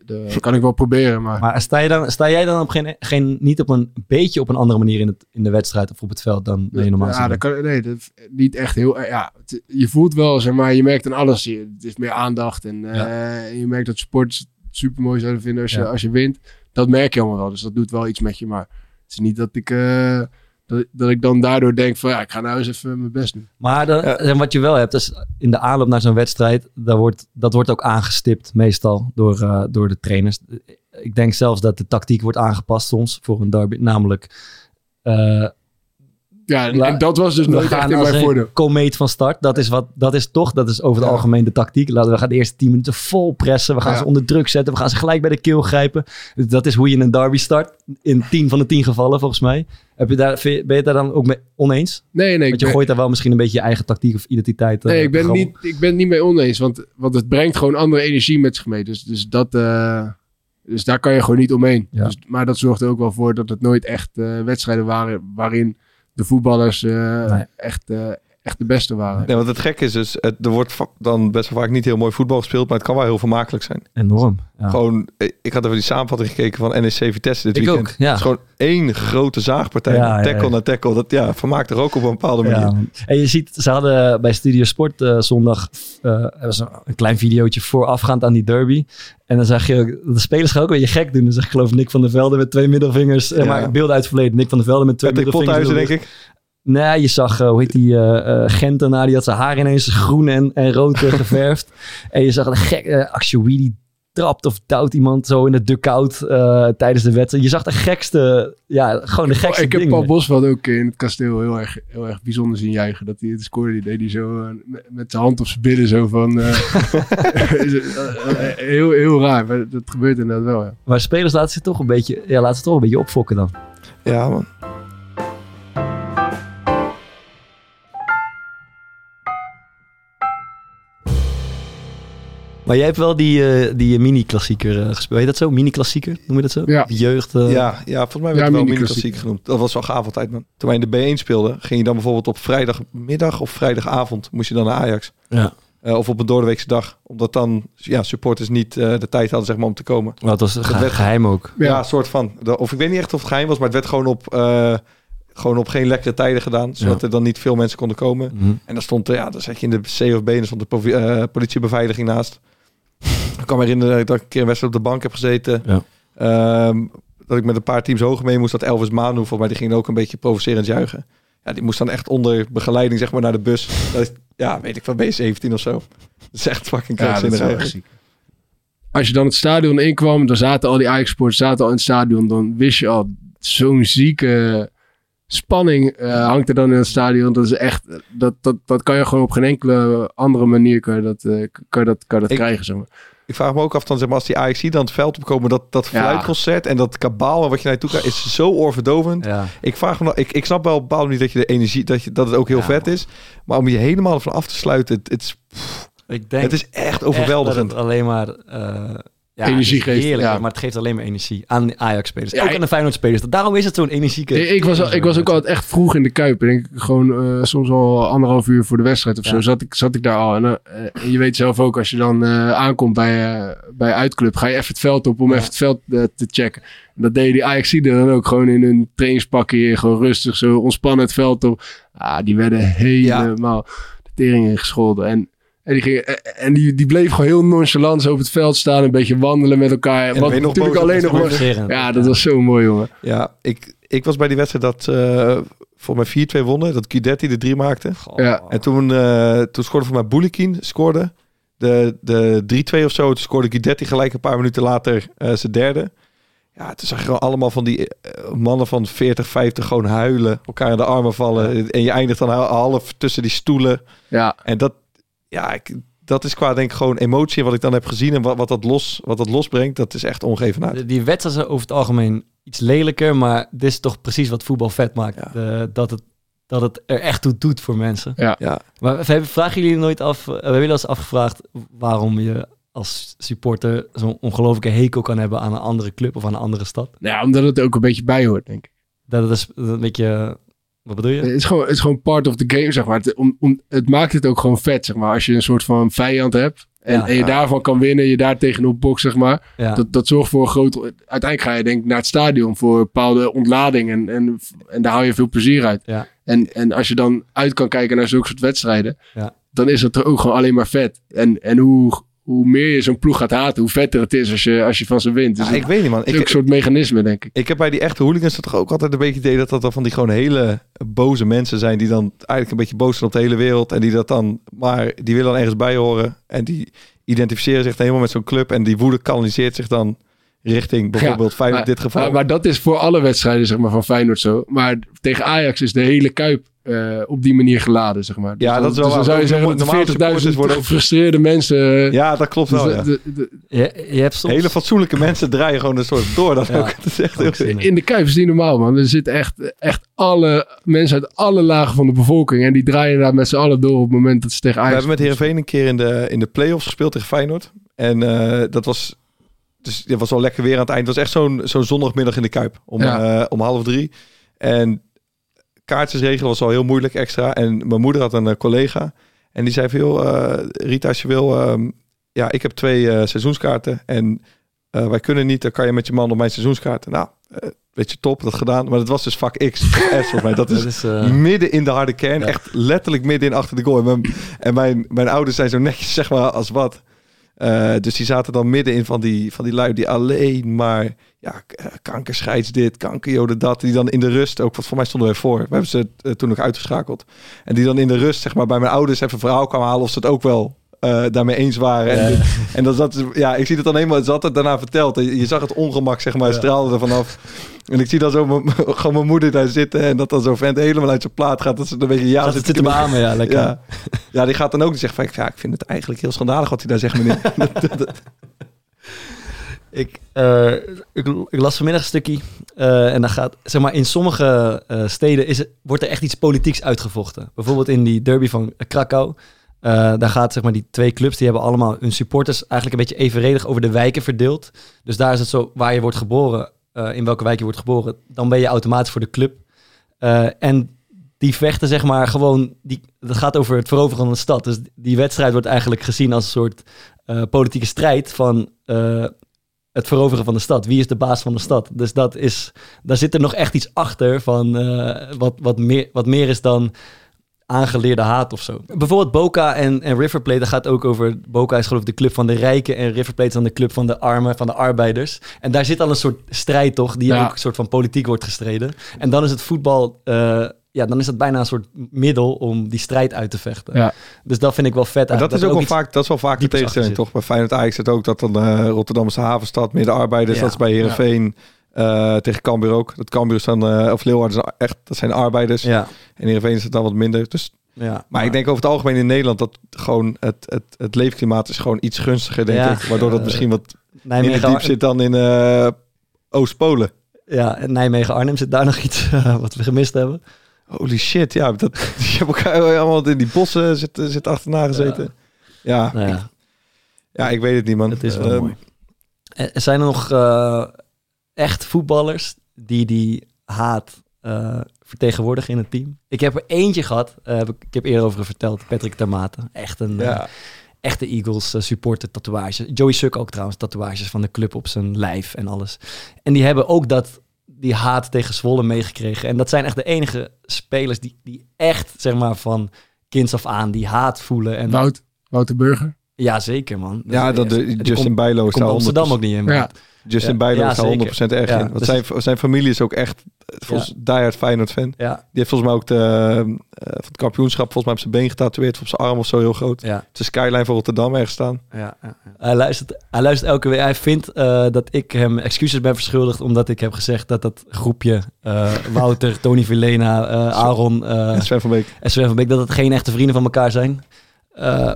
dat kan ik wel proberen, maar... Maar sta, je dan, sta jij dan op geen, geen, niet op een beetje op een andere manier in, het, in de wedstrijd of op het veld dan, dan je normaal ja, dat kan, nee, dat, niet echt heel... Ja, het- je voelt wel, zeg maar, je merkt aan alles. Je, het is meer aandacht en eh, je merkt dat sports super mooi zouden vinden als je, Ja. als je wint. Dat merk je allemaal wel, dus dat doet wel iets met je. Maar het is niet dat ik, eh, dat, dat ik dan daardoor denk van, ja, ik ga nou eens even mijn best doen. Maar dan, en wat je wel hebt, is in de aanloop naar zo'n wedstrijd, dat wordt, dat wordt ook aangestipt meestal door, eh, door de trainers. Ik denk zelfs dat de tactiek wordt aangepast soms voor een derby. Namelijk, eh, Ja, en, dat was dus nooit echt in mijn voordeel. komeet van start. Dat is, wat, dat is toch, dat is over het Ja. algemeen de tactiek. Laten we gaan de eerste 10 minuten vol pressen. We gaan Ja. ze onder druk zetten. We gaan ze gelijk bij de keel grijpen. Dat is hoe je een derby start. In 10 van de 10 gevallen, volgens mij. Heb je daar, ben je het daar dan ook mee oneens? Nee, nee. Want je ben, gooit daar wel misschien een beetje je eigen tactiek of identiteit. eh, nee, ik ben, niet, ik ben het niet mee oneens. Want, want het brengt gewoon andere energie met zich mee. Dus, dus, dat, eh, dus daar kan je gewoon niet omheen. Ja. Dus, maar dat zorgt er ook wel voor dat het nooit echt eh, wedstrijden waren... waarin de voetballers eh, Nee. echt, eh, echt de beste waren. Nee, want het gek is dus, het, er wordt dan best wel vaak niet heel mooi voetbal gespeeld, maar het kan wel heel vermakelijk zijn. Enorm. Ja. Gewoon, ik had even die samenvatting gekeken van NEC Vitesse dit Ik weekend. ook, ja. Het is gewoon één grote zaagpartij. Ja, tackle ja. na tackle. Dat ja, vermaakt er ook op een bepaalde manier. Ja. En je ziet, ze hadden bij Studio Sport eh, zondag eh, er was een, een klein videootje voorafgaand aan die derby. En dan zag je ook, de spelers gaan ook een beetje gek doen. Dan zag ik geloof Nick van der Velde met twee middelvingers. eh, Ja. maar beelden uit het verleden. Nick van der Velde met twee Patrick middelvingers. Pothuizen, denk ik. Nee, je zag, eh, hoe heet die, eh eh, Gentenaar, die had zijn haar ineens groen en, en rood geverfd. en je zag een gek, uh, die trapt of duwt iemand zo in de dugout eh tijdens de wedstrijd. Je zag de gekste, ja, gewoon de gekste ik heb dingen. Paul Bosveld ook in het kasteel heel erg, heel erg bijzonder zien juichen. Dat hij het scoorde, die deed hij zo met, zijn hand op zijn billen zo van... eh, heel, heel raar, maar dat gebeurt inderdaad wel, ja. Maar spelers laten zich toch een beetje, ja, laten ze toch een beetje opfokken dan. Ja, man. Maar jij hebt wel die, eh, die mini-klassieker eh, gespeeld. Weet je dat zo? Mini-klassieker, noem je dat zo? Ja. Jeugd. eh, Ja, ja, volgens mij werd Ja, het wel mini-klassiek. genoemd. Dat was wel gaaf altijd, man. Toen wij in de B1 speelden, ging je dan bijvoorbeeld op vrijdagmiddag of vrijdagavond moest je dan naar Ajax. Ja. Eh, of op een doordeweekse dag. Omdat dan ja, supporters niet eh, de tijd hadden zeg maar, om te komen. Maar het was ge- werd- geheim ook. Ja, soort van. De- Of ik weet niet echt of het geheim was, maar het werd gewoon op, eh, gewoon op geen lekkere tijden gedaan. Zodat Ja. er dan niet veel mensen konden komen. Mhm. En dan stond er, ja, dan zat je in de C of B en dan stond de eh, politiebeveiliging naast. Ik kan me herinneren dat ik een keer een wedstrijd op de bank heb gezeten. Ja. Ehm, dat ik met een paar teams hoger mee moest. Dat Elvis Manu, volgens mij, die ging ook een beetje provocerend juichen. Ja, die moest dan echt onder begeleiding, zeg maar, naar de bus. Dat is, ja, weet ik van B17 of zo. Dat is echt fucking echt eigenlijk. ziek. Als je dan het stadion inkwam, dan zaten al die Ajax-sports zaten al in het stadion. Dan wist je al, zo'n zieke spanning eh, hangt er dan in het stadion. Dat is echt, dat, dat, dat kan je gewoon op geen enkele andere manier kan je dat, eh, kan je dat, kan je dat Ik- krijgen. Zeg maar. Ik vraag me ook af, dan, zeg maar, als die Ajax dan het veld opkomen, dat, dat Ja. fluitconcert en dat kabaal en wat je naartoe krijgt, is zo oorverdovend. Ja. Ik vraag me, nou- ik, ik snap wel op manier dat je de energie, dat, je, dat het ook heel Ja, vet is. Maar om je helemaal ervan af te sluiten, het, het, is, Ik denk het is echt echt overweldigend. dat het alleen maar... eh, ja, Energie geeft, Heerlijk, ja. maar het geeft alleen maar energie aan Ajax-spelers. Ja, ook aan de Feyenoord-spelers. Daarom is het zo'n energieke... Ik, ik, was, ik was ook altijd echt vroeg in de Kuip. En ik gewoon eh, soms al anderhalf uur voor de wedstrijd of zo zat ik, zat ik daar al. En, eh, en je weet zelf ook, als je dan eh, aankomt bij, bij Uitclub, ga je even het veld op om even het veld te checken. En dat deden die ajax dan ook gewoon in hun trainingspakje, gewoon rustig zo ontspannen het veld op. Ah, die werden helemaal de tering ingescholden. En, en, die, gingen, eh, en die, die bleef gewoon heel nonchalant zo op het veld staan, een beetje wandelen met elkaar. dan Wat natuurlijk alleen nog maar... Ja, dat was zo mooi, jongen. Ja, ik, ik was bij die wedstrijd dat eh volgens mij 4-2 wonnen, dat Guidetti de drie maakte. Ja. En toen, eh, toen scoorde voor mij Boulikin, scoorde de, de 3-2 of zo. Toen scoorde Guidetti gelijk een paar minuten later eh, zijn derde. Ja, toen zag je gewoon allemaal van die mannen van 40, 50 gewoon huilen. Elkaar in de armen vallen. En je eindigt dan half tussen die stoelen. Ja, En dat, ja, ik, dat is qua denk ik gewoon emotie. Wat ik dan heb gezien en wat, wat, dat, los, wat dat losbrengt. Dat is echt ongevenaard. Die wedstrijden zijn over het algemeen iets lelijker, maar dit is toch precies wat voetbal vet maakt. Ja. Dat, het, dat het er echt toe doet voor mensen. Ja, Maar v- vragen jullie nooit af, eh, hebben jullie al eens afgevraagd waarom je als supporter zo'n ongelofelijke hekel kan hebben aan een andere club of aan een andere stad? Nou ja, omdat het ook een beetje bij hoort, denk ik. Dat het is een beetje, wat bedoel je? Het is gewoon, het is gewoon part of the game, zeg maar. Het, om, om, het maakt het ook gewoon vet, zeg maar. Als je een soort van vijand hebt en, Ja. en je daarvan kan winnen, je daar tegenop bokst, zeg maar. Ja. Dat, dat zorgt voor een groot... Uiteindelijk ga je denk ik naar het stadion voor een bepaalde ontlading. En, en, en daar haal je veel plezier uit. En, en als je dan uit kan kijken naar zulke soort wedstrijden, dan is het er ook gewoon alleen maar vet. En, en hoe, hoe meer je zo'n ploeg gaat haten, hoe vetter het is als je, als je van ze wint. Dus Ja, ik weet niet man. Ik, een soort mechanisme, denk ik. Ik heb bij die echte hooligans toch ook altijd een beetje het idee dat dat dan van die gewoon hele boze mensen zijn die dan eigenlijk een beetje boos zijn op de hele wereld en die dat dan, maar die willen dan ergens bij horen en die identificeren zich dan helemaal met zo'n club en die woede kanaliseert zich dan richting bijvoorbeeld Feyenoord in dit geval. Maar, maar dat is voor alle wedstrijden zeg maar, van Feyenoord zo. Maar tegen Ajax is de hele Kuip eh, op die manier geladen, zeg maar. Ja, dan- dat is wel dus dan zou je zeggen dat supporters de 40.000 worden ook- gefrustreerde mensen... eh, ja, dat klopt dus wel. ja. de- de- Je, je hebt soms... Hele fatsoenlijke mensen draaien gewoon een soort door. Dat Ja. ook. Dat is echt heel in. in de Kuip is niet normaal, man. Er zitten echt, echt alle mensen uit alle lagen van de bevolking. En die draaien daar met z'n allen door op het moment dat ze tegen We Ajax... hebben met Heerenveen een keer in de, in de play-offs gespeeld tegen Feyenoord. En eh, dat was... Dus het was wel lekker weer aan het eind. Het was echt zo'n zo'n zondagmiddag in de Kuip. Om, Ja. eh, om half drie. En kaartjes regelen was al heel moeilijk extra. En mijn moeder had een eh, collega. En die zei veel, eh Rita, als je wil... ehm, ja, ik heb twee seizoenskaarten. En wij kunnen niet. Dan kan je met je man op mijn seizoenskaarten. Nou, weet je, top, dat gedaan. Maar dat was dus vak X. S volgens mij. Dat is Dat is, midden in de harde kern. Echt letterlijk midden in achter de goal. En mijn, en mijn, mijn ouders zijn zo netjes, zeg maar, als wat. Eh, dus die zaten dan midden in van die, van die lui die alleen maar... Ja, eh, kankerscheids dit, kankerjode dat. Die dan in de rust ook... Wat voor mij stonden we voor. We hebben ze eh, toen ook uitgeschakeld. En die dan in de rust, zeg maar, bij mijn ouders even een verhaal kwamen halen... of ze het ook wel eh, daarmee eens waren. En, dit- en zat ze- ja, ik zie het dan helemaal... Ze had het daarna verteld. En Je, je zag het ongemak, zeg maar, straalde er vanaf. En ik zie dan zo mijn- gewoon mijn moeder daar zitten... en dat dan zo'n vent helemaal uit zijn plaat gaat... dat ze een beetje ja zit zitten beamen, ja, lekker. ja. ja, die gaat dan ook zeggen van... Ja, ik vind het eigenlijk heel schandalig wat hij daar zegt, meneer. Dat- dat- Ik, eh, ik, ik las vanmiddag een stukje. eh, en dan gaat, zeg maar, in sommige steden is, wordt er echt iets politieks uitgevochten. Bijvoorbeeld in die derby van Krakau. Eh, daar gaat zeg maar die twee clubs, die hebben allemaal hun supporters eigenlijk een beetje evenredig over de wijken verdeeld. Dus daar is het zo, waar je wordt geboren, eh, in welke wijk je wordt geboren, dan ben je automatisch voor de club. Eh, en die vechten zeg maar gewoon, die, dat gaat over het veroveren van de stad. Dus die wedstrijd wordt eigenlijk gezien als een soort politieke strijd van het veroveren van de stad. Wie is de baas van de stad? Dus dat is, daar zit er nog echt iets achter van wat, wat, meer, wat meer is dan aangeleerde haat of zo. Bijvoorbeeld Boca en, en River Plate, daar gaat ook over... Boca is geloof ik de club van de rijken... en River Plate is dan de club van de armen, van de arbeiders. En daar zit al een soort strijd toch... die Ja. ook een soort van politiek wordt gestreden. En dan is het voetbal... eh, ja, dan is het bijna een soort middel om die strijd uit te vechten. Ja. Dus dat vind ik wel vet. Maar dat, is ook wel vaak, dat is wel vaak de tegenstelling, toch? Bij Feyenoord Ajax zit ook dat dan eh Rotterdamse havenstad, middenarbeiders, Ja. dat is bij Heerenveen eh, tegen Cambuur ook. Dat Cambuur dan, eh, of Leeuwarden, echt, dat zijn arbeiders. Ja, En Heerenveen is het dan wat minder. Dus, ja. maar ik denk over het algemeen in Nederland dat gewoon het, het, het leefklimaat is gewoon iets gunstiger, denk Ja. ik. Waardoor dat Eh, misschien wat Nijmegen, minder diep zit dan in eh, Oost-Polen. Ja, en Nijmegen-Arnhem zit daar nog iets wat we gemist hebben. Holy shit, ja. Dat, die hebben elkaar allemaal in die bossen zitten, zitten achterna gezeten. Ja, Nou ja, ik, ja, ik weet het niet, man. het is wel Ehm, mooi. Er zijn er nog echt voetballers die die haat eh, vertegenwoordigen in het team? Ik heb er eentje gehad, eh, heb ik, ik heb eerder over verteld, Patrick Termate. Echt een eh, echte Eagles supporter tatoeage. Joey Suk ook trouwens, tatoeages van de club op zijn lijf en alles. En die hebben ook dat, die haat tegen Zwolle meegekregen. En dat zijn echt de enige spelers die, die echt, zeg maar, van kinds af aan die haat voelen. En Wout, Wouter Burger. ja, zeker man. Ja, dat de, Justin Bijlo daar Amsterdam 100%, ook niet in. Ja. Justin Ja. Bijlo Ja, is daar 100% erg Ja, in. Want dus- zijn, zijn familie is ook echt eh, volgens diehard Feyenoord fan. Die heeft volgens mij ook de, eh, van het kampioenschap volgens mij op zijn been getatoeëerd. Of op zijn arm of zo heel groot. ja, De skyline van Rotterdam ergens staan. ja, ja, ja. Hij, luistert, hij luistert elke week. Hij vindt eh, dat ik hem excuses ben verschuldigd omdat ik heb gezegd dat dat groepje Wouter, Tony Vilena, eh, Aaron En Sven van Beek. en Sven van Beek, dat het geen echte vrienden van elkaar zijn.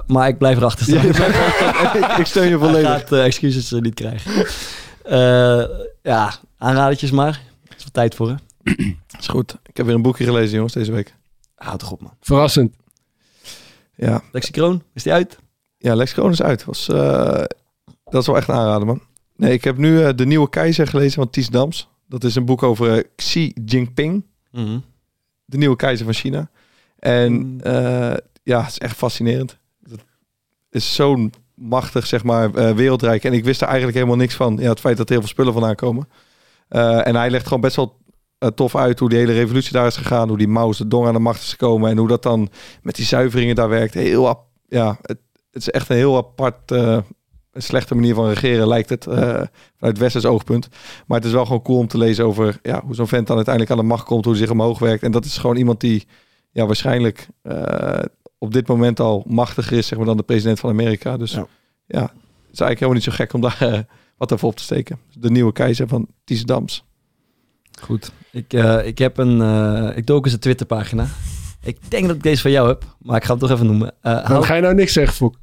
Maar ik blijf erachter staan. Ik, ik steun je Hij volledig. gaat eh, excuses niet krijgen. Eh, ja, aanradertjes maar. Er is wat tijd voor, hè? Is goed. Ik heb weer een boekje gelezen, jongens, deze week. Houd toch op, man. Verrassend. Ja, Lexicroon, is die uit? ja Lex Kroon is uit. Was, eh, dat is wel echt een aanrader, man. Nee, ik heb nu eh, De Nieuwe Keizer gelezen van Ties Dams. Dat is een boek over Xi Jinping. Mhm. de nieuwe keizer van China. En Mm. eh, ja, het is echt fascinerend. Het is zo'n machtig, zeg maar, eh, wereldrijk. En ik wist er eigenlijk helemaal niks van. Ja, het feit dat er heel veel spullen vandaan komen. Eh, en hij legt gewoon best wel eh, tof uit hoe die hele revolutie daar is gegaan. Hoe die Mao Zedong aan de macht is gekomen. En hoe dat dan met die zuiveringen daar werkt. Heel, ja, het, het is echt een heel apart... een slechte manier van regeren lijkt het eh, vanuit Westers oogpunt. Maar het is wel gewoon cool om te lezen over ja, hoe zo'n vent dan uiteindelijk aan de macht komt, hoe hij zich omhoog werkt. En dat is gewoon iemand die ja, waarschijnlijk op dit moment al machtiger is zeg maar, dan de president van Amerika. Dus ja, Ja. het is eigenlijk helemaal niet zo gek om daar eh, wat even op te steken. De nieuwe keizer van Ties Dams. Goed. Ik, eh, ik heb een... eh, ik dook eens een Twitterpagina. Ik denk dat ik deze van jou heb, maar ik ga hem toch even noemen. Eh, how, ga je nou niks zeggen, Fok?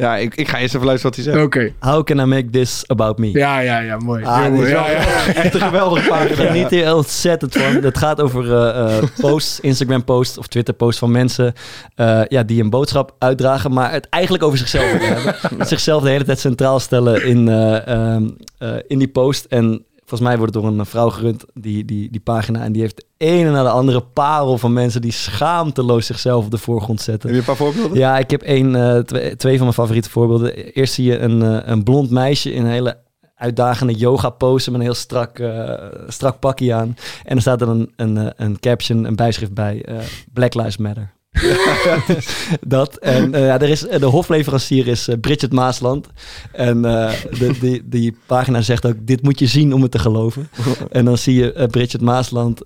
Ja, ik, ik ga eerst even luisteren wat hij zegt. Oké. how can I make this about me? Ja, ja, ja, mooi. Ah, Heel dit mooi. is Ja, wel- ja. Echt een geweldige Ik pagina. geniet hier ontzettend van. Het gaat over eh, eh, posts, Instagram posts of Twitter posts van mensen eh, ja, die een boodschap uitdragen, maar het eigenlijk over zichzelf willen hebben. Zichzelf de hele tijd centraal stellen in, eh, ehm, eh, in die post. En volgens mij wordt het door een vrouw gerund, die, die, die pagina. En die heeft ene na de andere parel van mensen die schaamteloos zichzelf op de voorgrond zetten. Heb je een paar voorbeelden? Ja, ik heb één, eh, twee, twee van mijn favoriete voorbeelden. Eerst zie je een, eh, een blond meisje in een hele uitdagende yoga pose met een heel strak, eh, strak pakje aan. En er staat er een, een, een caption, een bijschrift bij. Black Lives Matter. dat. En ja, er is, de hofleverancier is Bridget Maasland. En de, die, die pagina zegt ook, dit moet je zien om het te geloven. en dan zie je Bridget Maasland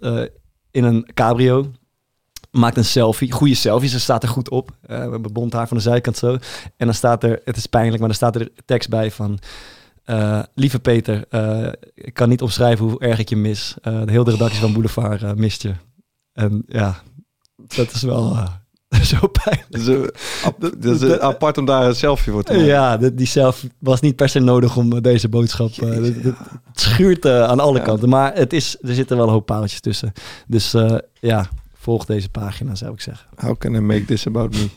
in een cabrio. Maakt een selfie, goede selfie, ze staat er goed op. eh met blond haar van de zijkant zo. En dan staat er, het is pijnlijk, maar dan staat er tekst bij van... eh, lieve Peter, eh, ik kan niet omschrijven hoe erg ik je mis. De hele redactie van Boulevard mist je. En ja, dat is wel zo pijnlijk. Dat is, eh, ap- dat is, apart om daar een selfie voor te maken. Ja, de- die zelf was niet per se nodig om eh, deze boodschap. eh, het schuurt eh, aan alle Ja. kanten. Maar het is, er zitten wel een hoop paaltjes tussen. Dus eh, ja, volg deze pagina, zou ik zeggen. How can I make this about me?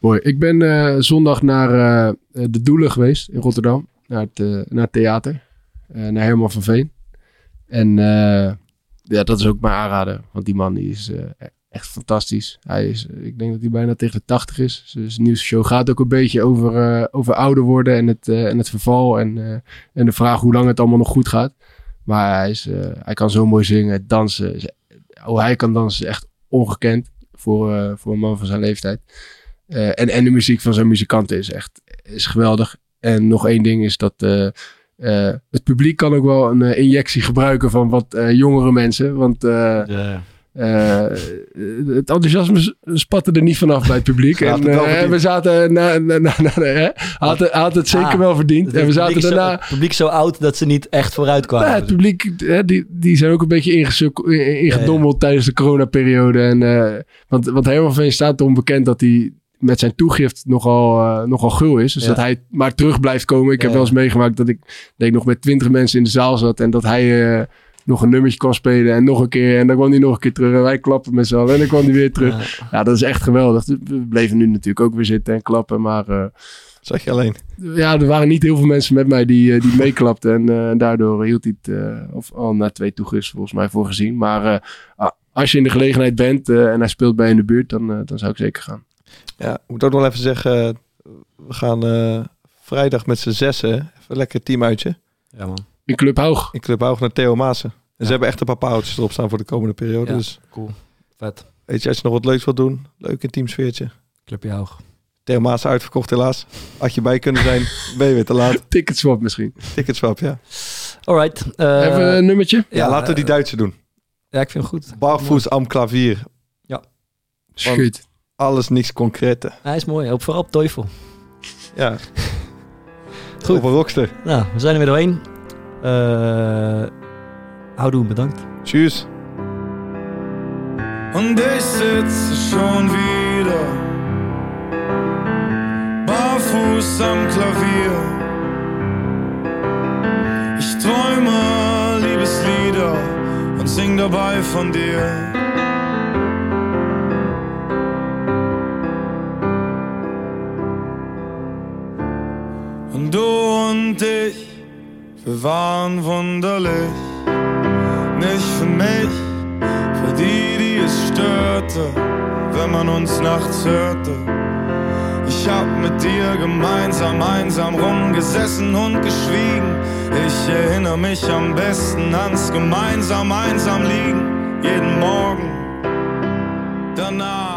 Mooi. Ik ben eh, zondag naar eh, de Doelen geweest in Rotterdam. Naar het, naar het theater. Eh, naar Herman van Veen. En eh, ja, dat is ook mijn aanrader. Want die man die is eh, echt fantastisch. Hij is, ik denk dat hij bijna tegen de 80 is. Dus zijn nieuwste show gaat ook een beetje over, eh, over ouder worden en het, eh, en het verval. En, eh, en de vraag hoe lang het allemaal nog goed gaat. Maar hij, is, hij kan zo mooi zingen, dansen. Hoe hij kan dansen is echt ongekend voor, voor een man van zijn leeftijd. En, en de muziek van zijn muzikanten is echt is geweldig. En nog één ding is dat het publiek kan ook wel een injectie gebruiken van wat jongere mensen. Want eh, het enthousiasme spatte er niet vanaf bij het publiek. En het eh, we zaten na, na, na, na- hè? Had, het- had het zeker Ah, wel verdiend. en we het, zaten publiek is zo, daarna. het publiek zo oud dat ze niet echt vooruit kwamen. Ja, het publiek, hè, die, die zijn ook een beetje ingedommeld tijdens de coronaperiode. En, eh, want, want Herman staat erom bekend dat hij met zijn toegift nogal, nogal gul is. Dus Ja. dat hij maar terug blijft komen. Ik heb wel eens meegemaakt dat ik, dat ik nog met twintig mensen in de zaal zat. En dat hij nog een nummertje kon spelen en nog een keer. En dan kwam hij nog een keer terug. En wij klappen met z'n allen. En dan kwam hij weer terug. Ja. Ja, dat is echt geweldig. We bleven nu natuurlijk ook weer zitten en klappen. Maar eh, Zeg je alleen. ja, er waren niet heel veel mensen met mij die, eh, die meeklapten. En eh, daardoor hield hij het eh, of al na twee toegis volgens mij voor gezien. Maar eh, ah, als je in de gelegenheid bent eh, en hij speelt bij je in de buurt, dan, dan zou ik zeker gaan. Ja, ik moet ook nog even zeggen. We gaan eh, vrijdag met z'n zessen. Even lekker teamuitje. Ja, man. In Club Hoog. In Club Hoog naar Theo Maassen. En Ja. ze hebben echt een paar paaltjes erop staan voor de komende periode. Ja. Dus Cool. Vet. weet je, als je nog wat leuks wilt doen. Leuk in teamsfeertje. Clubje hoog. Theo Maassen uitverkocht helaas. Had je bij kunnen zijn, ben je weer te laat. Ticketswap misschien. Ticketswap, ja. Alright. eh, Even een nummertje. Ja, laten we die eh, Duitse doen. Ja, ik vind het goed. Barfuß am klavier. Schuit. Alles niks concrete. Hij is mooi. Ook vooral op Teufel. Ja. Goed. Op een rockster. Nou, we zijn er weer doorheen. Eh houdoe, bedankt. Tschüss. Und ich sitze schon wieder barfuß am Klavier. Ich träume Liebeslieder und sing dabei von dir. Und du und ich, wir waren wunderlich, nicht für mich für die, die es störte, wenn man uns nachts hörte. Ich hab mit dir gemeinsam einsam rumgesessen und geschwiegen. Ich erinnere mich am besten ans gemeinsam einsam liegen, jeden Morgen. Danach